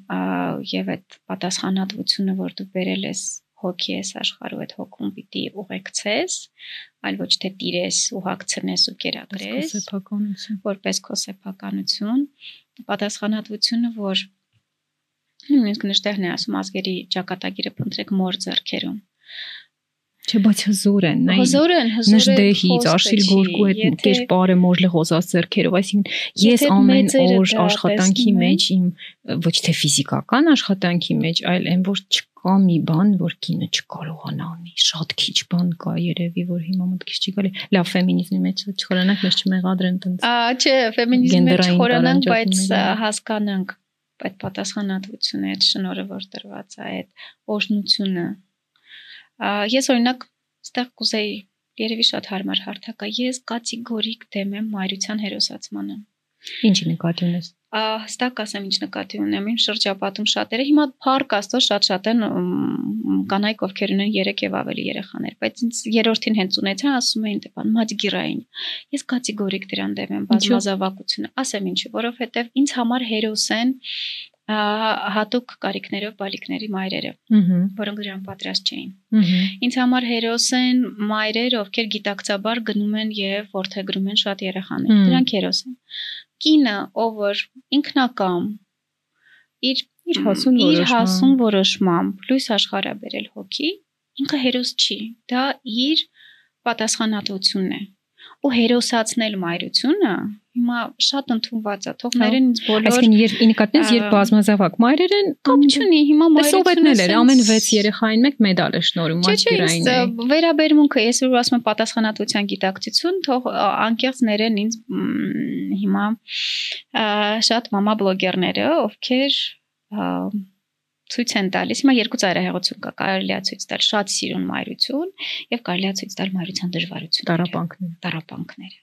Speaker 1: եւ այդ պատասխանատվությունը որ դու բերել ես հոգի ես աշխարհու այդ հոգում պիտի ուղեկցես այլ ոչ թե տիրես ու հագցնես ու կերակրես
Speaker 2: սեփականություն
Speaker 1: որպես քո սեփականություն պատասխանատվությունը որ նույնիսկ նշտեղն է ասում ազգերի ճակատագիրը փնտրեք մոր ձեռքերում
Speaker 2: Չէ, բայց հզոր են, նայ։
Speaker 1: Հզոր են, հզոր են։
Speaker 2: Նժդեհից, արշիլ գորգու այդ կերպարը մորլը հոզած ձեռքերով, այսինքն ես ամեն օր աշխատանքի մեջ իմ ոչ թե ֆիզիկական աշխատանքի մեջ, այլ այն որ չկա մի բան, որ կինը չկարողանա անի։ Շատ քիչ բան կա երևի, որ հիմա մտքից չի գալի։ Լավ, ֆեմինիզմի մեջ չխորանանք, մեզ չմեղադրեն տենց։
Speaker 1: Ա, չէ, ֆեմինիզմի մեջ չխորանանք, բայց հասկանանք այդ պատասխանատվությունը, այդ շնորհը, որ տրված է, այդ օժնությունը Ես օրինակ ստեղ կուզեի երևի շատ հարմար հարթակա։ Ես կատեգորիկ դեմ եմ մայրության հերոսացմանը։
Speaker 2: Ինչի նկատի ունես։
Speaker 1: Հստակ ասեմ ինչ նկատի ունեմ։ Իմ շրջապատում շատերը հիմա փառք աստծո շատ-շատ են կանայք ովքեր ունեն 3 եւ ավելի երեխաներ, բայց ինձ երրորդին հենց ունեցա ասում էին տեպան մաջգիրային։ Ես կատեգորիկ դրան դեմ եմ բազմազավակությունը։ Ասեմ ինչի, որովհետեւ ինձ համար հերոս են հատուկ կարիքներով բալիկների մայրերը, որոնք դրան պատրաստ չէին։ Ինձ համար հերոս են մայրեր, ովքեր գիտակցաբար գնում են եւ ворթեգրում են շատ երեխաներ։ Դրանք հերոս են։ Կինը, ով ինքնակամ իր
Speaker 2: իր հասուն որոշմամբ, իր
Speaker 1: հասուն որոշմամբ լույս աշխարհա բերել հոգի, ինքը հերոս չի։ Դա իր պատասխանատվությունն է ու հերոսացնել մայրությունը հիմա շատ ընդունված է թողներեն ինձ բոլոր
Speaker 2: այսինքն երբ նկատես երբ բազմազավակ մայրեր են
Speaker 1: կապ չունի հիմա
Speaker 2: մայրությունն էր ամեն 6 երեխային մեկ մեդալ է շնորհում
Speaker 1: մատկերային է վերաբերմունքը ես որ ասում եմ պատասխանատվության գիտակցություն թող անկեղծ ներեն ինձ հիմա շատ մամա բլոգերները ովքեր ցույց են տալիս։ Հիմա երկու ծայրահեղություն կա։ Կարելի է ցույց տալ շատ սիրուն մայրություն եւ կարելի է ցույց տալ մայրության դժվարություն։
Speaker 2: Տարապանքները։
Speaker 1: Տարապանքները։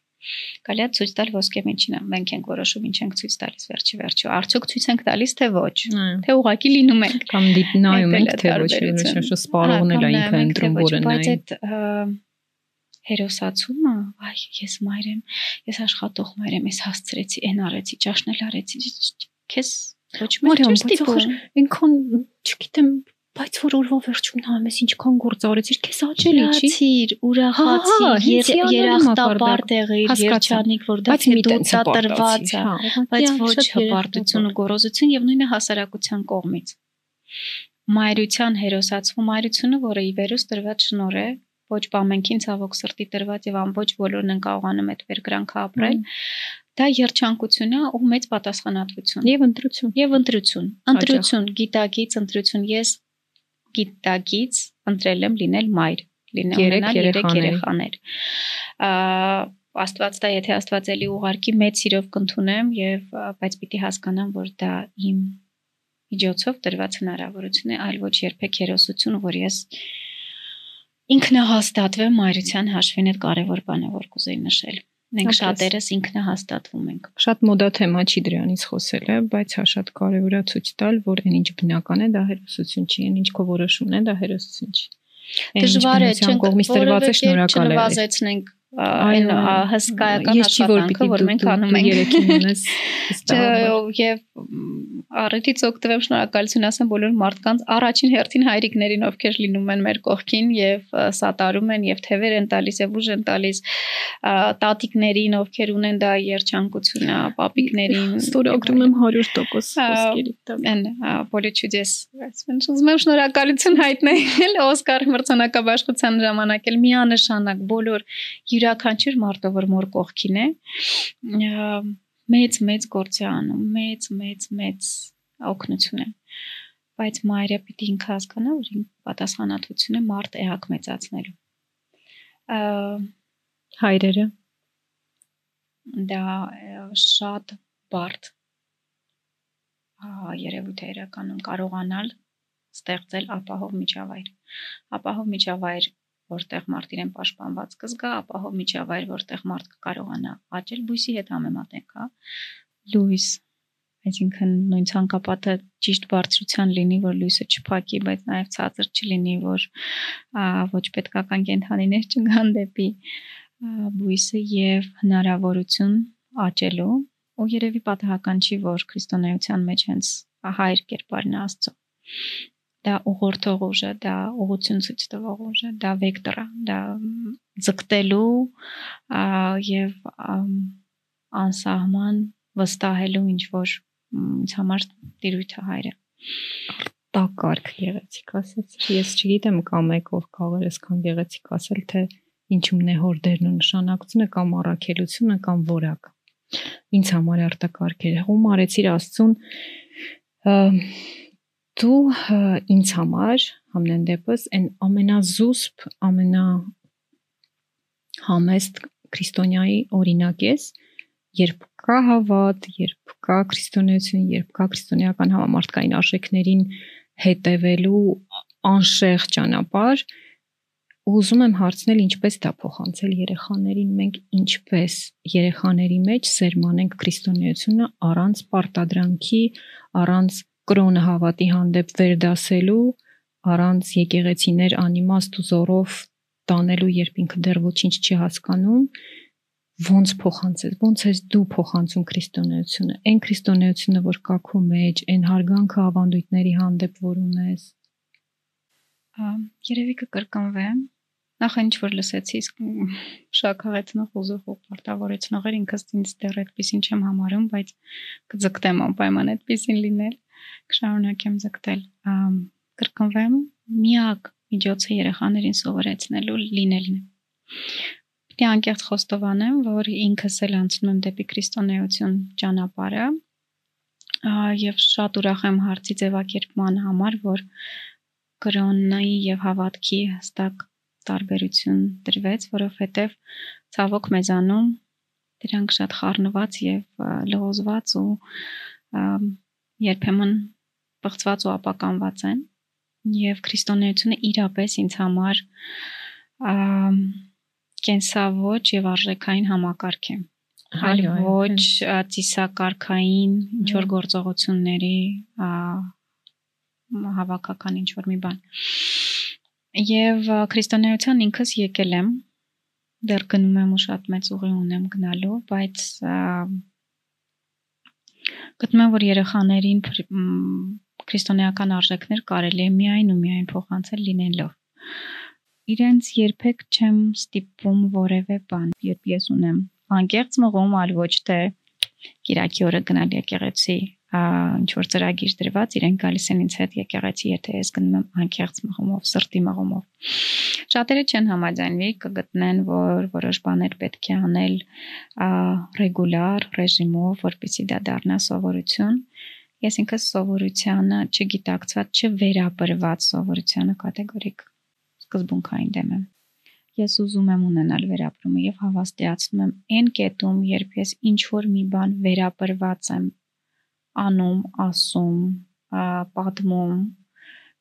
Speaker 1: Կարելի է ցույց տալ ոսկե մեջինը։ Մենք ենք որոշում ինչ ենք ցույց տալիս վերջի վերջո։ Արդյոք ցույց ենք տալիս թե ոչ։ Թե ուղակի լինում ենք։
Speaker 2: Կամ դիտնայում ենք թե ոչ, ուրիշ սպառողն էլ ինքը ընտրում որը նայ։
Speaker 1: Բայց այդ հերոսացումը, այ ես մայր եմ, ես աշխատող մայր եմ, ես հասցրեցի, այն արեցի, ճաշնել արեցի, քեզ
Speaker 2: Ոչ մեկ չի ստիպում։ Ինքան, չգիտեմ, բայց որ օրվա վերջում նայում ես ինչքան գործ արեցիր, քեզ աջելի չի։
Speaker 1: Ացիր, ուրախացիր, երախտապար տեղիր, երջանիկ, որ դա դու տրված է, բայց ոչ հպարտություն ու գոռոզություն եւ նույնը հասարակության կողմից։ Մայրության հերոսացվում մայրությունը, որը ի վերուս տրված շնոր է, ոչ բամենքին ցավոք սրտի տրված եւ ամբողջ բոլորն են կարողանում այդ վերգրանքը ապրել, դա երջանկություն է ու մեծ պատասխանատվություն
Speaker 2: եւ ընտրություն
Speaker 1: եւ ընտրություն ընտրություն գիտակից ընտրություն ես գիտակից ընտրել եմ լինել մայր լինել ունենալ երեք երեխաներ աստված դա եթե աստված էլի ուղարկի մեծ սիրով կընդունեմ եւ բայց պիտի հասկանամ որ դա իմ միջոցով տրված հնարավորություն է այլ ոչ երբեք հերոսություն որ ես ինքնահաստատվեմ մայրության հաշվին այդ կարևոր բանը որ կուզեի նշել Մենք շատերս ինքնահաստատվում ենք։
Speaker 2: Շատ մոդա թեմա չի դրանից խոսելը, բայց հա շատ կարևոր է ցույց տալ, որ այն ինչ բնական է, դա հերոսություն չի, այն ինչ քո որոշումն է, դա հերոսություն չի։
Speaker 1: Դժվար է չենք կողմից տրված է շնորհակալ է։ Չնվազեցնենք այն հսկայական աշխատանքը, որ մենք անում ենք երեքին ունես եւ առիթից օգտվեմ շնորհակալություն ասեմ բոլոր մարդկանց առաջին հերթին հայրիկներին ովքեր լինում են մեր կողքին եւ սատարում են եւ թևեր են տալիս եւ ուժ են տալիս տատիկներին ովքեր ունեն դա երջանկությունը պապիկներին
Speaker 2: ստորը օգտվում եմ 100% խոսքերի
Speaker 1: այն բոլի ճուդես ասեմ ուզում եմ շնորհակալություն հայտնել օսկար մրցանակաբաշխության ժամանակ էլ միանշանակ բոլոր յուրաքանչյուր մարդը որ մոր կողքին է մեծ մեծ գործ է անում մեծ մեծ մեծ օգնություն է բայց մայրը պիտի ինքը հասկանա որ ինքը պատասխանատվություն է մարդ էակ մեծացնելու
Speaker 2: հայրերը
Speaker 1: դա շատ բարդ երևույթ է իրականում կարողանալ ստեղծել ապահով միջավայր ապահով միջավայր որտեղ մարդ իրեն պաշտպանված կզգա, ապահով միջավայր, որտեղ մարդ կկարողանա աճել բույսի հետ համեմատենք, հա։ Լուիս այսինքն նույն ցանկապատը ճիշտ բարձրության լինի, որ լույսը չփակի, բայց նաև ցածր չլինի, որ ոչ պետքական կենթանիներ չգան դեպի բույսը եւ հնարավորություն աճելու ու երևի պատահական չի, որ քրիստոնեության մեջ հենց հայր կերպարն Աստծո դա ուղղորդող ուժ է, դա ուղղություն ցույց տվող ուժ է, դա վեկտոր է, դա ձգտելու եւ անսահման վստահելու ինչ որ ինձ համար տիրույթը հայրը
Speaker 2: տակարք գեղեցիկ ասեց ես չգիտեմ կամ եկով կարող ես քան գեղեցիկ ասել թե ինչումն է հորդերն ու նշանակությունը կամ առաքելությունը կամ որակ ինձ համար արտակարգ է հում արեցիր աստծուն դու ինձ համար համենայն դեպս այն ամենազուսպ, ամենա համեստ քրիստոնյայի օրինակ ես, երբ կա հավատ, երբ կա քրիստոնեություն, երբ կա քրիստոնեական համամարտկային արժեքներին հետևելու անշեղ ճանապարհ, ուզում եմ հարցնել ինչպես դա փոխանցել երեխաներին մենք ինչպես երեխաների մեջ սերմանենք քրիստոնեությունը առանց պարտադրանքի, առանց կրոնը հավատի հանդեպ վերդասելու առանց եկեղեցիներ անիմաստ ու զորով տանելու, երբ ինքը դեռ ոչինչ չի հասկանում, ոնց փոխանցես, ոնց ես դու փոխանցում քրիստոնեությունը, այն քրիստոնեությունը, որ կա քո մեջ, այն հարգանքը ավանդույթների հանդեպ, որ ունես։
Speaker 1: Երևի կկրկնվեմ, նախ ինչ որ լսեցի շաքարեցնող ուզող պարտավորեցնող էր ինքս ինձ դեռ այդպեսին չեմ համարում, բայց կձգտեմ անպայման այդպեսին լինել կշարունակեմ ձգտել կրկնվեմ միակ միջոցը երեխաներին սովորեցնելու լինելն է Պետք է անկեղծ խոստովանեմ, որ ինքս էլ անցնում եմ դեպի քրիստոնեություն ճանապարհը եւ շատ ուրախ եմ հարցի ձևակերպման համար, որ կրոննայի եւ հավատքի հստակ տարբերություն դրվեց, որովհետեւ ցավոք մեզանում դրանք շատ խառնված եւ լողոզված ու երբեմն բղծված ու ապականված են եւ քրիստոնեությունը իրապես ինձ համար կենսավոճ եւ արժեքային համակարգ է այլ ոչ ծիսակարգային ինչ որ գործողությունների հավաքական ինչ որ մի բան եւ քրիստոնեության ինքս եկել եմ դեռ գնում եմ ու շատ մեծ ուղի ունեմ գնալու բայց գտնում եմ որ երեխաներին քրիստոնեական արժեքներ կարելի է միայն ու միայն փոխանցել լինելով։ Իրենց երբեք չեմ ստիպում որևէ բան, երբ ես ունեմ անկեղծ մղում, այլ ոչ թե Կիրակի օրը գնալ եկեղեցի, ինչ որ ծրագիր դրված, իրեն գալիս են ինձ հետ եկեղեցի, եթե ես գնում եմ անկեղծ մղումով, սրտի մղումով։ Շատերը չեն համաձայնվի, կգտնեն, որ որոշ բաներ պետք է անել ռեգուլար ռեժիմով, որպեսզի դա դառնա սովորություն ես ինքս սովորությանը չգիտակցված, չվերապրված սովորությանը կատեգորիկ սկզբունքային դեմ եմ։ Ես ուզում եմ ունենալ վերապրումը եւ հավաստիացնում եմ այն կետում, երբ ես ինչ որ մի բան վերապրված եմ անում, ասում, պատմում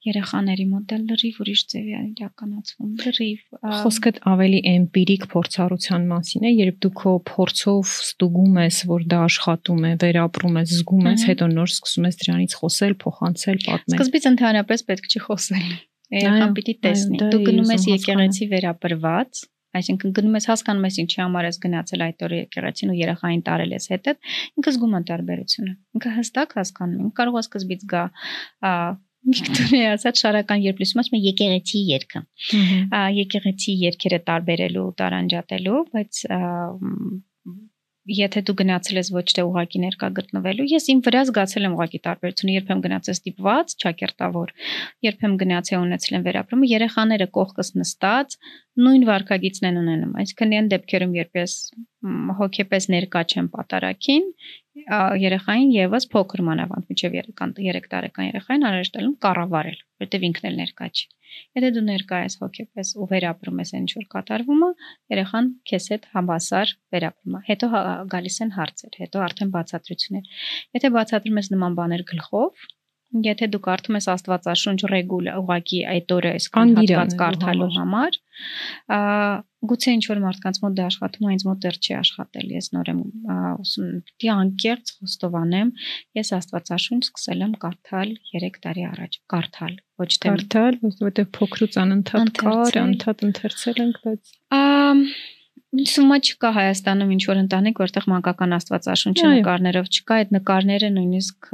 Speaker 1: երեխաների մոտ էլ լրիվ ուրիշ ձևի է իրականացվում լրիվ
Speaker 2: խոսքը ավելի էմպիրիկ փորձառության մասին է երբ դու քո փորձով ստուգում ես որ դա աշխատում է վերապրում ես զգում ես հետո նոր սկսում ես դրանից խոսել փոխանցել պատմել
Speaker 1: սկզբից ընդհանրապես պետք չի խոսել երեխան պիտի տեսնի դու գնում ես եկեղեցի վերապրված Այսինքն գնում ես հասկանում ես ինչի համար ես գնացել այդ օրը եկեղեցին ու երախային տարել ես հետդ, ինքը զգում է տարբերությունը։ Ինքը հստակ հասկանում է։ Կարող է սկզբից գա Վիկտորիա ասած շարական երբ լսում ես եկեղեցի երգը։ Եկեղեցի երգերը տարբերելու, տարանջատելու, բայց եթե դու գնացել ես ոչ թե ուղակի ներկա գտնվելու, ես իմ վրա զգացել եմ ուղակի տարբերությունը, երբեմն գնացել ստիպված, ճակերտավոր, երբեմն գնացել ունեցել եմ վերապրումը, երեխաները կողքս նստած, նույն վարկագիծն են ունենում։ Այսինքն այն դեպքերում, երբ ես հոգեպես ներկա չեմ պատարակին, երեխային եւս փոքր մանավանդ միջև 3 տարեկան երեխային անհրաժեշտ կառավարել, որտեվ ինքն էլ ներկա չի։ Եթե դու ներկա ես հոգեպես ու վերապրում ես ինչ որ կատարվում է, երեխան քեզ հետ համասար վերապրում է։ Հետո հա, գալիս են հարցեր, հետո արդեն բացատրություններ։ Եթե բացատրում ես նման բաներ գլխով, Եթե դու կարդում ես Աստվածաշունչ ռեգուլ ուղակի այդ օրը այսքան հատված կարդալու համար, գուցե ինչ որ մարդկանց մոտ դա աշխատում է, ինձ մոտ դեռ չի աշխատել։ Ես նոր եմ ուսում, դի անկեղծ խոստովանեմ, ես Աստվածաշունչ սկսել եմ կարդալ 3 տարի առաջ, կարդալ, ոչ թե
Speaker 2: կարդալ, որովհետեւ փոքրուց անընդհատ կար, անընդհատ ընթերցել ենք, բայց
Speaker 1: Սումա չկա Հայաստանում ինչ որ ընտանիք, որտեղ մանկական աստվածաշունչի նկարներով չկա, այդ նկարները նույնիսկ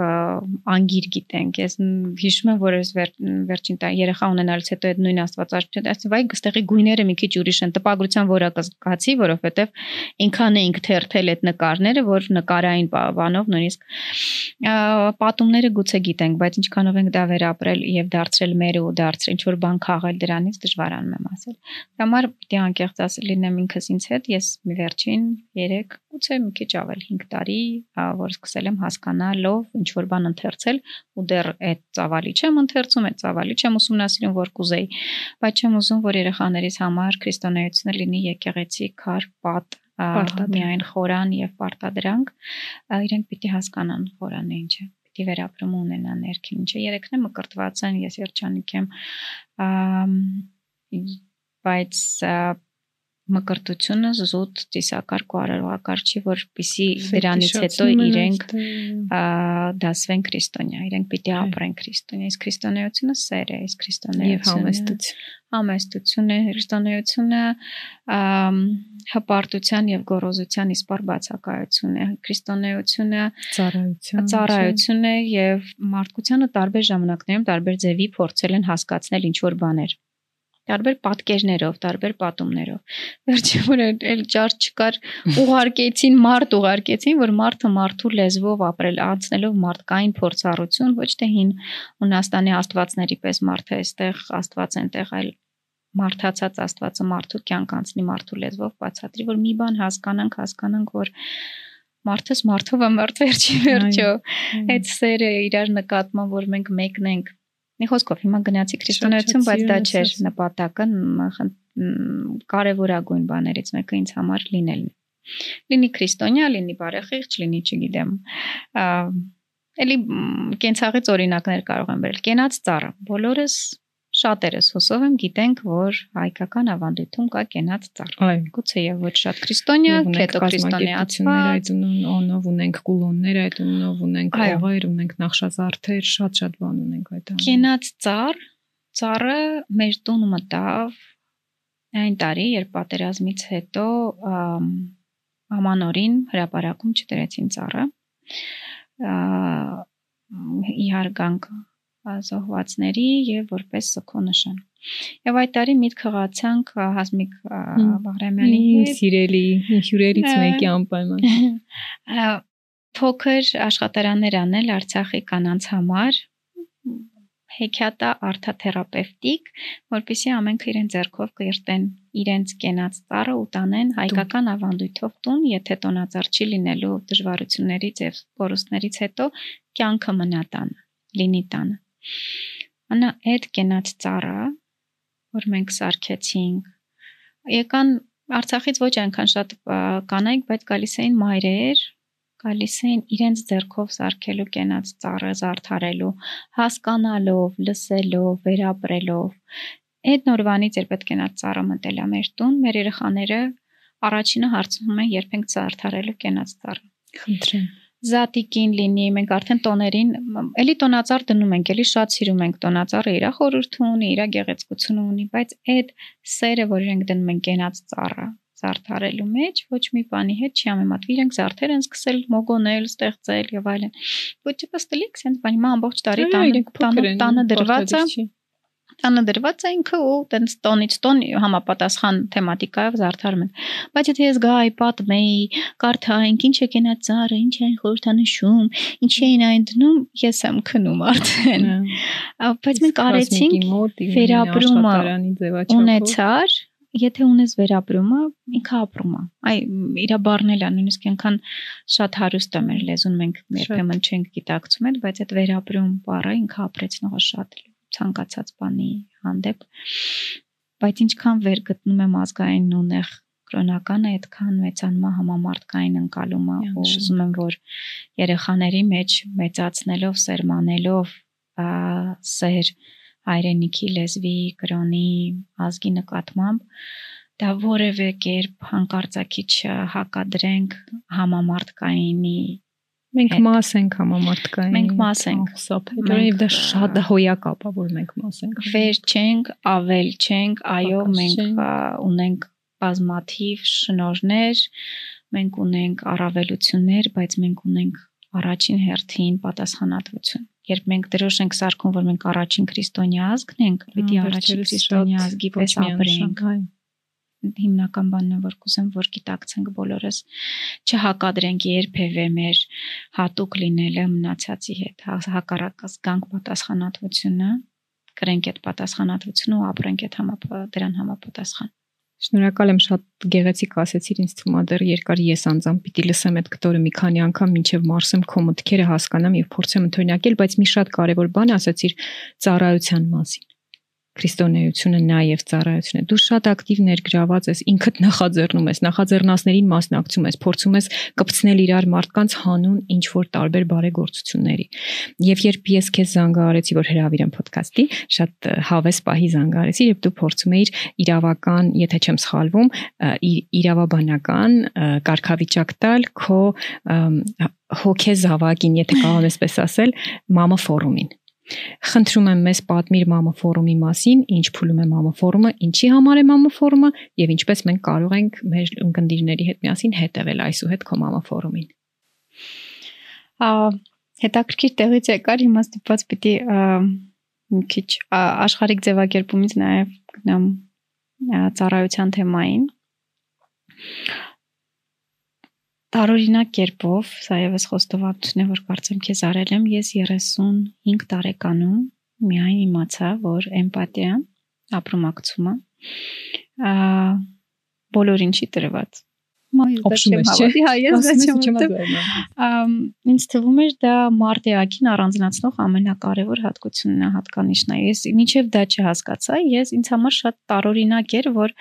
Speaker 1: անգիր գիտենք։ Ես հիշում եմ, որ ես վերջին երեխա ունենալուց հետո այդ նույն աստվածաշունչը, ասի վայ, գստեղի գույները մի քիչ ուրիշ են, տպագրության որակը կացի, որովհետև ինքան էինք թերթել այդ նկարները, որ նկարային բանով նույնիսկ պատումները գուցե գիտենք, բայց ինչքանով ենք դա վերապրել եւ դարձրել մեր ու դարձրել ինչ որ բան քաղել դրանից դժվարանում եմ ասել։ Դա համար պիտի անկեղծ ասել լինեմ ինքս ինձ հետ, ես մի վերջին 3, գուցե մի քիչ ավել 5 տարի, որ սկսել եմ հասկանալով ինչ որ բան ընթերցել ու դեռ այդ ծավալի չեմ ընթերցում, այդ ծավալի չեմ ուսումնասիրում, որ կուզեի, բայց չեմ ուզում, որ երեխաներիս համար քրիստոնեությունը լինի եկեղեցի քար պատ միայն խորան եւ պարտադրանք իրենք պիտի հասկանան խորանը ինչ է պիտի վերապրում ունենան ներքին ինչը երեքն է մկրտված են ես երջանիկ եմ բայց մկրտությունը զուտ տեսակարգ ու արարողակարգ չի, որպիսի դրանից հետո իրենք դասվեն քրիստոնյա, իրենք պիտի ապրեն քրիստոնյա։ Իսկ քրիստոնեությունը սեր է, իսկ քրիստոնեությունը համեստություն է, քրիստոնեությունը հպարտության եւ գոռոզության իսպար բացակայություն է։ Քրիստոնեությունը
Speaker 2: ծառայություն
Speaker 1: ծառայություն է եւ մարդկությանը տարբեր ժամանակներում տարբեր ձևի փորձել են հասկացնել ինչ որ բաներ տարբեր պատկերներով, տարբեր պատումներով։ Վերջի որ էլ ճար չկար, ուղարկեցին մարդ, ուղարկեցին, որ մարդը մարդու լեզվով ապրել, անցնելով մարդկային փորձառություն, ոչ թե հին Հունաստանի աստվածների պես մարդը այստեղ աստված ենտեղ, այլ մարդացած աստվածը մարդու կյանք անցնի մարդու լեզվով բացատրի, որ մի բան հասկանանք, հասկանանք, որ մարդս մարդով է մարդ վերջի վերջո։ Այդ սերը իրար նկատմամբ, որ մենք մեկն ենք Մի խոսքով հիմա գնացի քրիստոնեություն, բայց դա չէր նպատակը կարևորագույն բաներից մեկը ինձ համար լինելն է։ Լինի քրիստոնյա, լինի բարեխիղճ, լինի, չգիտեմ, էլի կենցաղից օրինակներ կարող եմ բերել։ Կենաց ծառը։ Բոլորս Շատերս հուսով եմ գիտենք, որ հայկական ավանդույթում կա կենաց ծառ։
Speaker 2: Այո,
Speaker 1: գուցե եւ ոչ շատ քրիստոնյա, հետո քրիստոնեացիներ
Speaker 2: այդ ունով ունենք կուլոններ, այդ ունով ունենք ողեր, ունենք նախշազարդեր, շատ-շատ բան ունենք այդ
Speaker 1: անում։ Կենաց ծառ, ծառը մեր տուն մտավ այն տարի, երբ պատերազմից հետո ամանորին հրաապարակում չդրեցին ծառը։ Իհարգանք զոհվածների եւ որպես սոքո նշան։ Եվ այդ տարի միտք խաղացանք Հասմիկ Բաղրամյանի
Speaker 2: հետ սիրելի հյուրերից մեկի անպայման
Speaker 1: փոքր աշխատարաններ անել Արցախի կանանց համար հեքիաթա արթաթերապևտիկ, որpիսի ամենքը իրեն ձեռքով կերտեն իրենց կենած ծառը ու տանեն հայկական ավանդույթով տուն, եթե տոնածառ չի լինելու դժվարություններից եւ կորուստներից հետո կյանքը մնա տանը, լինի տանը։ Անա այդ կենաց ծառը, որ մենք սարքեցինք, եկան Արցախից ոչ այնքան շատ կանայք, բայց գալիս էին մայրեր, գալիս էին իրենց ձեռքով սարքելու կենաց ծառը զարթարելու, հասկանալով, լսելով, վերապրելով։ Այդ նորվանից երբ այդ կենաց ծառը մտել է մեր տուն, մեր երեխաները առաջինը հարցնում են երբ ենք զարթարելու կենաց ծառը։
Speaker 2: Խնդրեմ
Speaker 1: զատիկին լինի, մենք արդեն տոներին, էլի տոնածառ դնում ենք, էլի շատ սիրում ենք տոնածառը, իր խորհուրդը ունի, իր գեղեցկությունը ունի, բայց այդ սերը, որ իրենք դնում են կենաց ծառը, զարդարելու մեջ ոչ մի բանի հետ չի համեմատվի իրենք զարդեր են սկսել մոգոնել, ստեղծել եւ այլն։ Ոչ չփստելիք, sense բանի մա ամբողջ տարի տանը տանը դրված է տանը դրված է ինքը ու տենց տոնից տոն համապատասխան թեմատիկայով զարդարում են։ Բայց եթե ես գայի պատմեի, կարդայինք ինչ է կենա ծառը, ինչ են խորհրդանշում, ինչ էին այն դնում, ես եմ քնում արդեն։ Բայց մենք արեցինք վերապրումը ունեցար եթե ունես վերապրումը, ինքը ապրում է։ Այ իր բառն էլա նույնիսկ այնքան շատ հարուստ է մեր լեզուն, մենք երբեմն չենք գիտակցում այդ, բայց այդ վերապրում բառը ինքը ապրեցնող է շատ ցանկացած բանի հանդեպ։ Բայց ինչքան վեր գտնում եմ ազգային ունեղ կրոնականը այդքան մեծանումա համամարտկային ընկալումը ու ուզում եմ որ երեխաների մեջ մեծացնելով, սերմանելով, սեր հայրենիքի լեզվի, կրոնի, ազգի նկատմամբ դա որևէ կերպ հանկարծակի չհակադրենք համամարտկայինի
Speaker 2: Մենք մաս ենք համամարտկային։
Speaker 1: Մենք մաս ենք։
Speaker 2: Սոփետրով դա շատ հոյակ ապա որ մենք մաս ենք։
Speaker 1: Վեր չենք, ավել չենք, այո, մենք ունենք բազմաթիվ շնորներ, մենք ունենք առավելություններ, բայց մենք ունենք առաջին հերթին պատասխանատվություն երբ մենք դրոշ ենք սարքում, որ մենք առաջին քրիստոնյա ազգն ենք, պիտի առաջին քրիստոնյա ազգի պես ապրենք։ Հիմնական բանն է, որ կուզեմ, որ գիտակցենք բոլորս, չհակադրենք երբևէ մեր հատուկ լինելը մնացածի հետ, հակառակը զգանք պատասխանատվությունը, կրենք այդ պատասխանատվությունը ու ապրենք այդ համապ դրան համապատասխան։
Speaker 2: Շնորհակալ եմ շատ գեղեցիկ ասեցիր ինձ թվում է դեռ երկար ես անձամբ պիտի լսեմ այդ կտորը մի քանի անգամ մինչև մարսեմ քո մտքերը հասկանամ եւ փորձեմ ընդօրինակել, բայց մի շատ կարեւոր բան ասացիր ծառայության մասին քրիստոնեությունը նաև ծառայություն է։ Դու շատ ակտիվ ներգրաված ես, ինքդ նախաձեռնում ես, նախաձեռնասներին մասնակցում ես, փորձում ես կպցնել իրար մարդկանց հանուն ինչ որ տարբեր բարեգործությունների։ Եվ երբ ես քեզ զանգահարեցի, որ հրավիրեմ ոդքասթի, շատ հավես պահի զանգահարեցի, երբ դու փորձում էիր իրավական, եթե չեմ սխալվում, իրավաբանական կարգավիճակ տալ քո հոգե զավակին, եթե կարող ես պես ասել, մամա ֆորումին Խնդրում եմ մեզ պատմիր մամա ֆորումի մասին, ինչ փուլում է մամա ֆորումը, ինչի համար է մամա ֆորումը եւ ինչպես մենք կարող ենք մեր ընկերների հետ միասին հետևել այսուհետ քո մամա ֆորումին։
Speaker 1: Ա հետաքրքիր տեղից եկար, հիմա ստիպված պիտի մի քիչ աշխարհիկ ձևակերպումից նաեւ գնամ ծառայության թեմային տարօրինակ կերպով, սա եւս խոստովանություն է, որ կարծեմ քեզ արել եմ, ես 35 տարեկանում միայն իմացա, որ էմպաթիա, ապրումակցումը, ա բոլորին չի տրված։
Speaker 2: Օպշնալ չէ։
Speaker 1: Հա, ես դա չեմ ամ ինձ թվում էր դա մարտեակին առանձնացնող ամենակարևոր հատկությունն է, հատկանիշն է։ Ես մինչև դա չհասկացա, ես ինձ համար շատ տարօրինակ էր, որ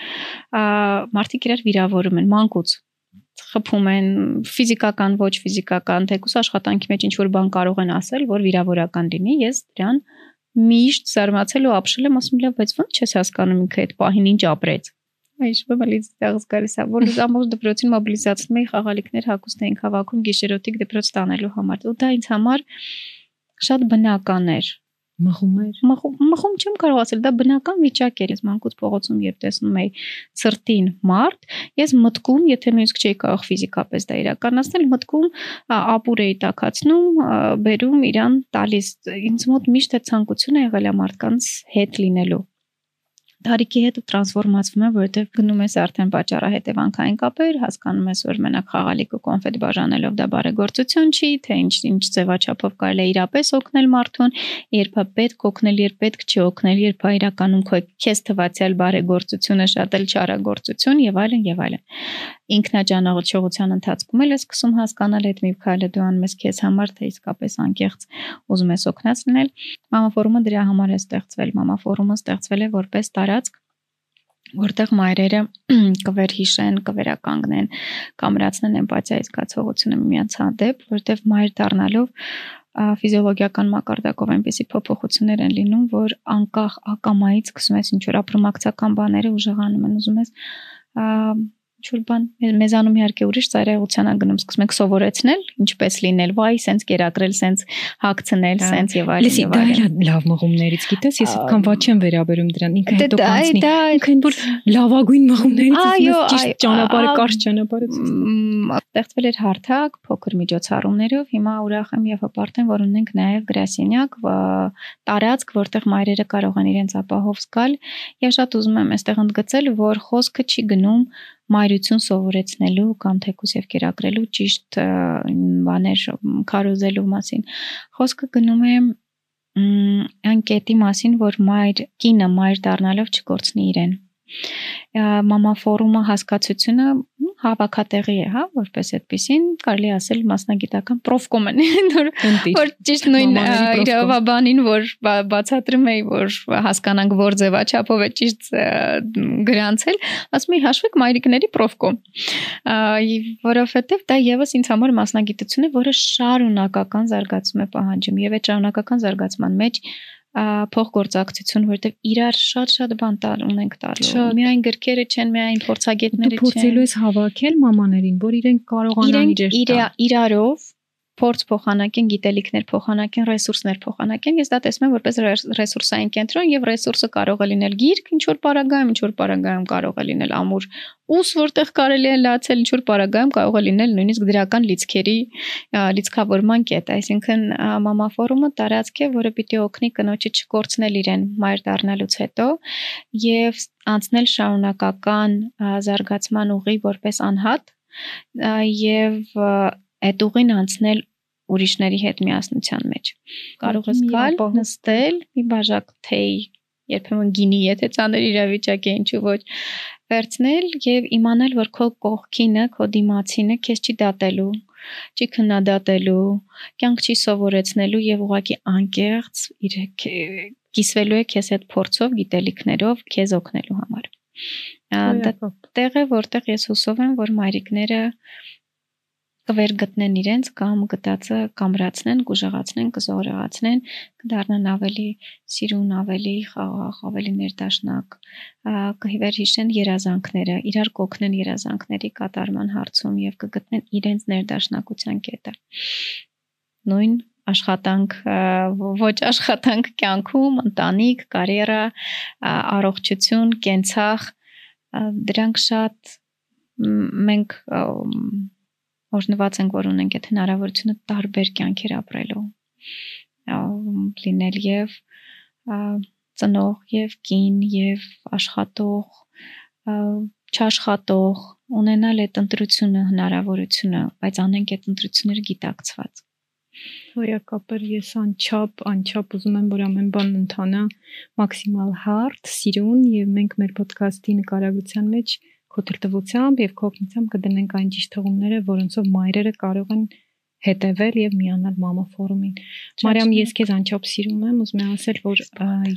Speaker 1: մարդիկ իրար վիրավորում են մանկուց խփում են ֆիզիկական ոչ ֆիզիկական թեկուս աշխատանքի մեջ ինչ որ բան կարող են ասել որ վիրավորական լինի ես դրան միշտ զարմացել ու ապշել եմ ասում լավ բայց ո՞նց չես հասկանում ինքը այդ պահին ինչ ապրեց Այժմ մալից դեղս գալիս է որ ամբողջ դպրոցին մոբիլիզացնում էի խաղալիքներ հակուստ էինք հավաքում գիշերօթիկ դպրոց տանելու համար ու դա ինձ համար շատ բնական էր
Speaker 2: մխում էր
Speaker 1: մխում մխում չեմ կարող ասել դա բնական վիճակ էր ես մանկուց փողոցում երբ տեսնում էի ծրտին մարդ ես մտքում եթե նույնիսկ չէի կարող ֆիզիկապես դա իրականացնել մտքում ապուր էի տակացնում բերում իրան տալիս ինձ մոտ միշտ է ցանկությունը եղել է մարդկանց հետ լինելու Տարիքի հետ տրանսֆորմացվում է, որովհետև գնում ես արդեն պատճառահետևանքային կապեր, հասկանում ես, որ մենակ խաղալիք ու կոնֆետ բաժանելով դա բարեգործություն չի, թե ինչ ինչ ձևաչափով կարելի է իրապես օգնել մարդուն, երբ է պետք օգնել, երբ պետք չի օգնել, երբ է իրականում քեզ թվացial բարեգործությունը շատ էլ չարագործություն եւ այլն եւ այլն ինքնաճանաչողության ընթացքում էլ ես սկսում հասկանալ այդ մի քայլը դու անում ես քեզ համար, թե իսկապես անկեղծ ուզում ես օգնած լինել։ Մամա ֆորումը դրա համար է ստեղծվել։ Մամա ֆորումը ստեղծվել է որպես տարածք որտեղ մայրերը կվերհիշեն, կվերականգնեն, կամրացնեն էմպաթիայի զգացողությունը միմյանց հանդեպ, որտեղ մայր դառնալով ֆիզիոլոգիական մակարդակով այնպեսի փոփոխություններ են լինում, որ անկախ ակամայից սկսում ես ինչ որ ապրոմակցական բաները ուժեղանում են, ուզում ես ինչ-որ բան մեզանում իհարկե ուրիշ ծայրահեղության անգնում սկսում ենք սովորեցնել ինչպես լինել վայ սենց կերակրել սենց հագցնել սենց եւ այլն
Speaker 2: եւ այլն դա լավ մղումներից գիտես ես այդքան ված չեմ վերաբերում դրան ինքը հետո կանցնի ինքը որ լավագույն մղումներից
Speaker 1: այո
Speaker 2: ճիշտ ճանապարհը կարճ ճանապարհը
Speaker 1: ստեղծվել էր հարթակ փոքր միջոցառումներով հիմա ուրախ եմ եւ հպարտ եմ որ ունենք նաեւ գրասենյակ տարածք որտեղ մայրերը կարող են իրենց ապահով զգալ եւ շատ ուզում եմ այստեղ ընդգծել որ խոսքը չի գնում մայրություն սովորեցնելու կամ թեկուս եւ կերակրելու ճիշտ բաներ քարոզելու մասին։ Խոսքը գնում է այն կետի մասին, որ մայր կինը մայր դառնալով չկորցնի իրեն մամա ֆորումը հասկացությունը հավաքատեղի է, հա, որպես այդպեսին կարելի ասել մասնագիտական պրոֆկոմ են, որ ճիշտ նույն իրավաբանին, որ բացատրում էի, որ հասկանանք որ ձևաչափով է ճիշտ գրանցել, ասում էի հաշվեք մայրիկների պրոֆկոմ։ Որովհետև դա եւս ինձ համար մասնագիտություն է, որը շարունակական զարգացում է պահանջում եւ այդ շարունակական զարգացման մեջ փոխգործակցություն, որովհետև իրար շատ-շատ բան տալ ունենք տալու։ Միայն գրքերը չեն, միայն փորձագետները չեն։
Speaker 2: Դու փորձելու ես հավաքել մամաներին, որ իրենք կարողանան
Speaker 1: իրեր իրարով փորձ փոխանակեն, գիտելիքներ փոխանակեն, ռեսուրսներ փոխանակեն։ Ես դա տեսնում եմ որպես ռեսուրսային կենտրոն եւ ռեսուրսը կարող է լինել գիրք, ինչ որ параգայում, ինչ որ параգայում կարող է լինել ամուր ուս, որտեղ կարելի է լացել, ինչ որ параգայում կարող է լինել նույնիսկ դրական լիցքերի լիցքավորման կետ, այսինքն մամա ֆորումը տարածք է, որը պիտի օգնի կնոջը չկորցնել իրեն մայր դառնալուց հետո եւ անցնել շարունակական զարգացման ուղի որպես անհատ եւ այդ ուղին անցնել ուրիշների հետ միասնության մեջ։ Կարող ես գալ, նստել, մի բաժակ թեյ, երբեմն գինի, եթե ցաներ իրավիճակ է, ինչու ոչ, վերցնել եւ իմանալ, որ քո կողքինը, քո դիմացինը քեզ չի դատելու, չի քննադատելու, կյանք չի սովորեցնելու եւ ուղակի անկեղծ իր կիսվելու է քեզ հետ փորձով, գիտելիքներով քեզ օգնելու համար։ Դա տեղ է, որտեղ ես հուսով եմ, որ մայրիկները կվերգտնեն իրենց կամ գտածը կամրացնեն, կուժեղացնեն, կզորեղացնեն, կդառնան ավելի սիրուն, ավելի խաղաղ, ավելի ներդաշնակ, կհիվերհիշեն երազանքները, իրար կօգնեն երազանքների կատարման հարցում եւ կգտնեն իրենց ներդաշնակության կետը։ Նույն աշխատանք ոչ աշխատանք կյանքում, ընտանիք, կարիերա, առողջություն, կենցաղ դրանք շատ մենք օրհնված ենք, որ ունենք այդ հնարավորությունը տարբեր կյանքեր ապրելու լինել եւ ծնող եւ կին եւ աշխատող չաշխատող ունենալ այդ ընտրությունը հնարավորությունը, բայց անենք այդ ընտրությունները գիտակցված։
Speaker 2: Հոյակապեր ես անչափ, անչափ ուզում եմ, որ ամեն բան ընթանա մաքսիմալ հարթ, սիրուն եւ մենք մեր ոդքասթի նկարագրության մեջ քո թրտվությամբ եւ քո օգնությամբ կդնենք այն ճիշտ հղումները, որոնցով մայրերը կարող են հետևել եւ միանալ մամա ֆորումին։ Մարիամ, ես քեզ անչափ սիրում եմ, ուզում եմ ասել, որ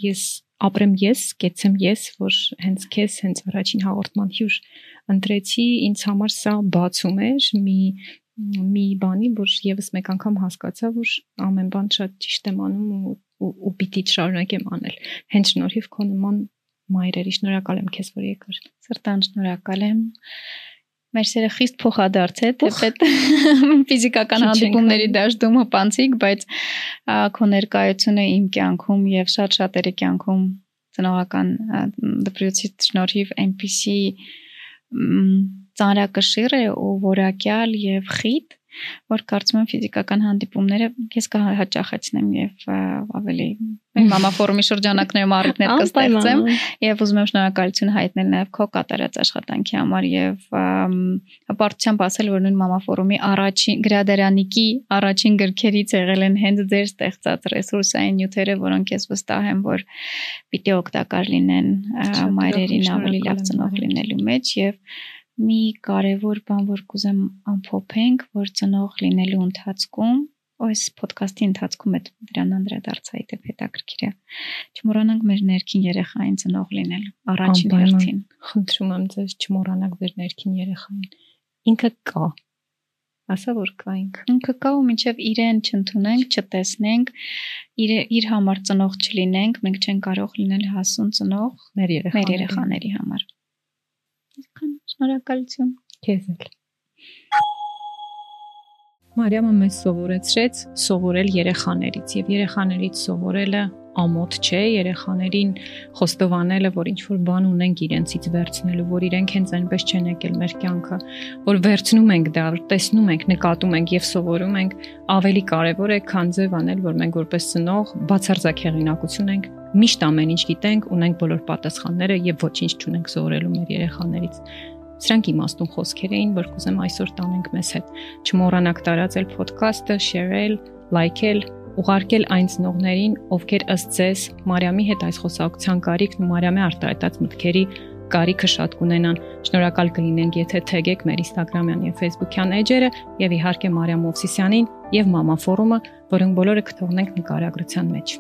Speaker 2: ես ապրեմ ես, կեցեմ ես, որ հենց քեզ հենց առաջին հաղորդման հյուր ընտրեցի, ինձ համար սա բացում էր մի մի բանի, որ եւս մեկ անգամ հասկացա, որ ամեն բան շատ ճիշտ եմ անում ու ու, ու պիտի շարունակեմ անել։ Հենց շնորհիվ քո նման մայրերի շնորհակալ եմ քեզ, որ եկար։
Speaker 1: Սրտան շնորհակալ եմ։ Մեր սերը խիստ փոխադարձ է, թեպետ ֆիզիկական հանդիպումների դաշտում հպանցիկ, բայց քո ներկայությունը իմ կյանքում եւ շատ շատերի կյանքում ծնողական դպրոցի շնորհիվ այնպիսի ծանրակշիռ է ու որակյալ եւ խիտ, որ կարծում եմ ֆիզիկական հանդիպումները ես կհաճախեցնեմ եւ ավելի մամա ֆորումի շրջանակներում առիթներ կստեղծեմ եւ ուզում եմ շնորհակալություն հայտնել նաեւ քո կատարած աշխատանքի համար եւ հպարտությամբ ասել որ նույն մամա ֆորումի առաջին գրադարանիկի առաջին գրքերից եղել են հենց ձեր ստեղծած ռեսուրսային նյութերը որոնք ես վստահ եմ որ պիտի օգտակար լինեն մայրերին ավելի լավ ծնող լինելու մեջ եւ մի կարևոր բան, որ կուզեմ ամփոփենք, որ ծնող լինելու ընթացքում այս ոդկասթի ընթացքում այդ դրան անդրադարձայի դեպ հետաքրքիր է։ Չմոռանանք մեր ներքին երեխային ծնող լինել առաջին հերթին։
Speaker 2: Խնդրում եմ ձեզ չմոռանաք ձեր ներքին երեխային։ Ինքը կա։ Ասա որ կա ինքը։
Speaker 1: Ինքը կա ու մինչև իրեն չընդունենք, չտեսնենք, իր իր համար ծնող չլինենք, մենք չենք կարող լինել հասուն ծնող մեր երեխաների համար։ Այսքան շնորհակալություն։
Speaker 2: Քեզ էլ։ Մարիամը մեզ սովորեցրեց սովորել երեխաներից եւ երեխաներից սովորելը ամոթ չէ երեխաներին խոստովանելը, որ ինչ որ բան ունենք իրենցից վերցնելու, որ իրենք հենց այնպես չեն եկել մեր կյանքը, որ վերցնում ենք դա, տեսնում ենք, նկատում ենք եւ սովորում ենք, ավելի կարեւոր է, քան ձև անել, որ մենք որպես ծնող բացարձակ հեղինակություն ենք, միշտ ամեն ինչ գիտենք, ունենք բոլոր պատասխանները եւ ոչինչ չունենք սովորելու մեր երեխաներից։ Սրանք իմաստուն խոսքեր էին, որ կուզեմ այսօր տանենք մեզ հետ։ Չմոռանաք տարածել ոդքասթը, share-ել, like-ել, ուղարկել այն ծնողներին, ովքեր ըստ ձեզ Մարիամի հետ այս խոսակցության կարիքն ու Մարիամի արտահայտած մտքերի կարիքը շատ կունենան։ Շնորհակալ կլինենք, եթե թեգեք մեր Instagram-յան եւ Facebook-յան էջերը եւ իհարկե Մարիամ Մովսիսյանին եւ Մամա ֆորումը, որոնք բոլորը կթողնենք նկարագրության մեջ։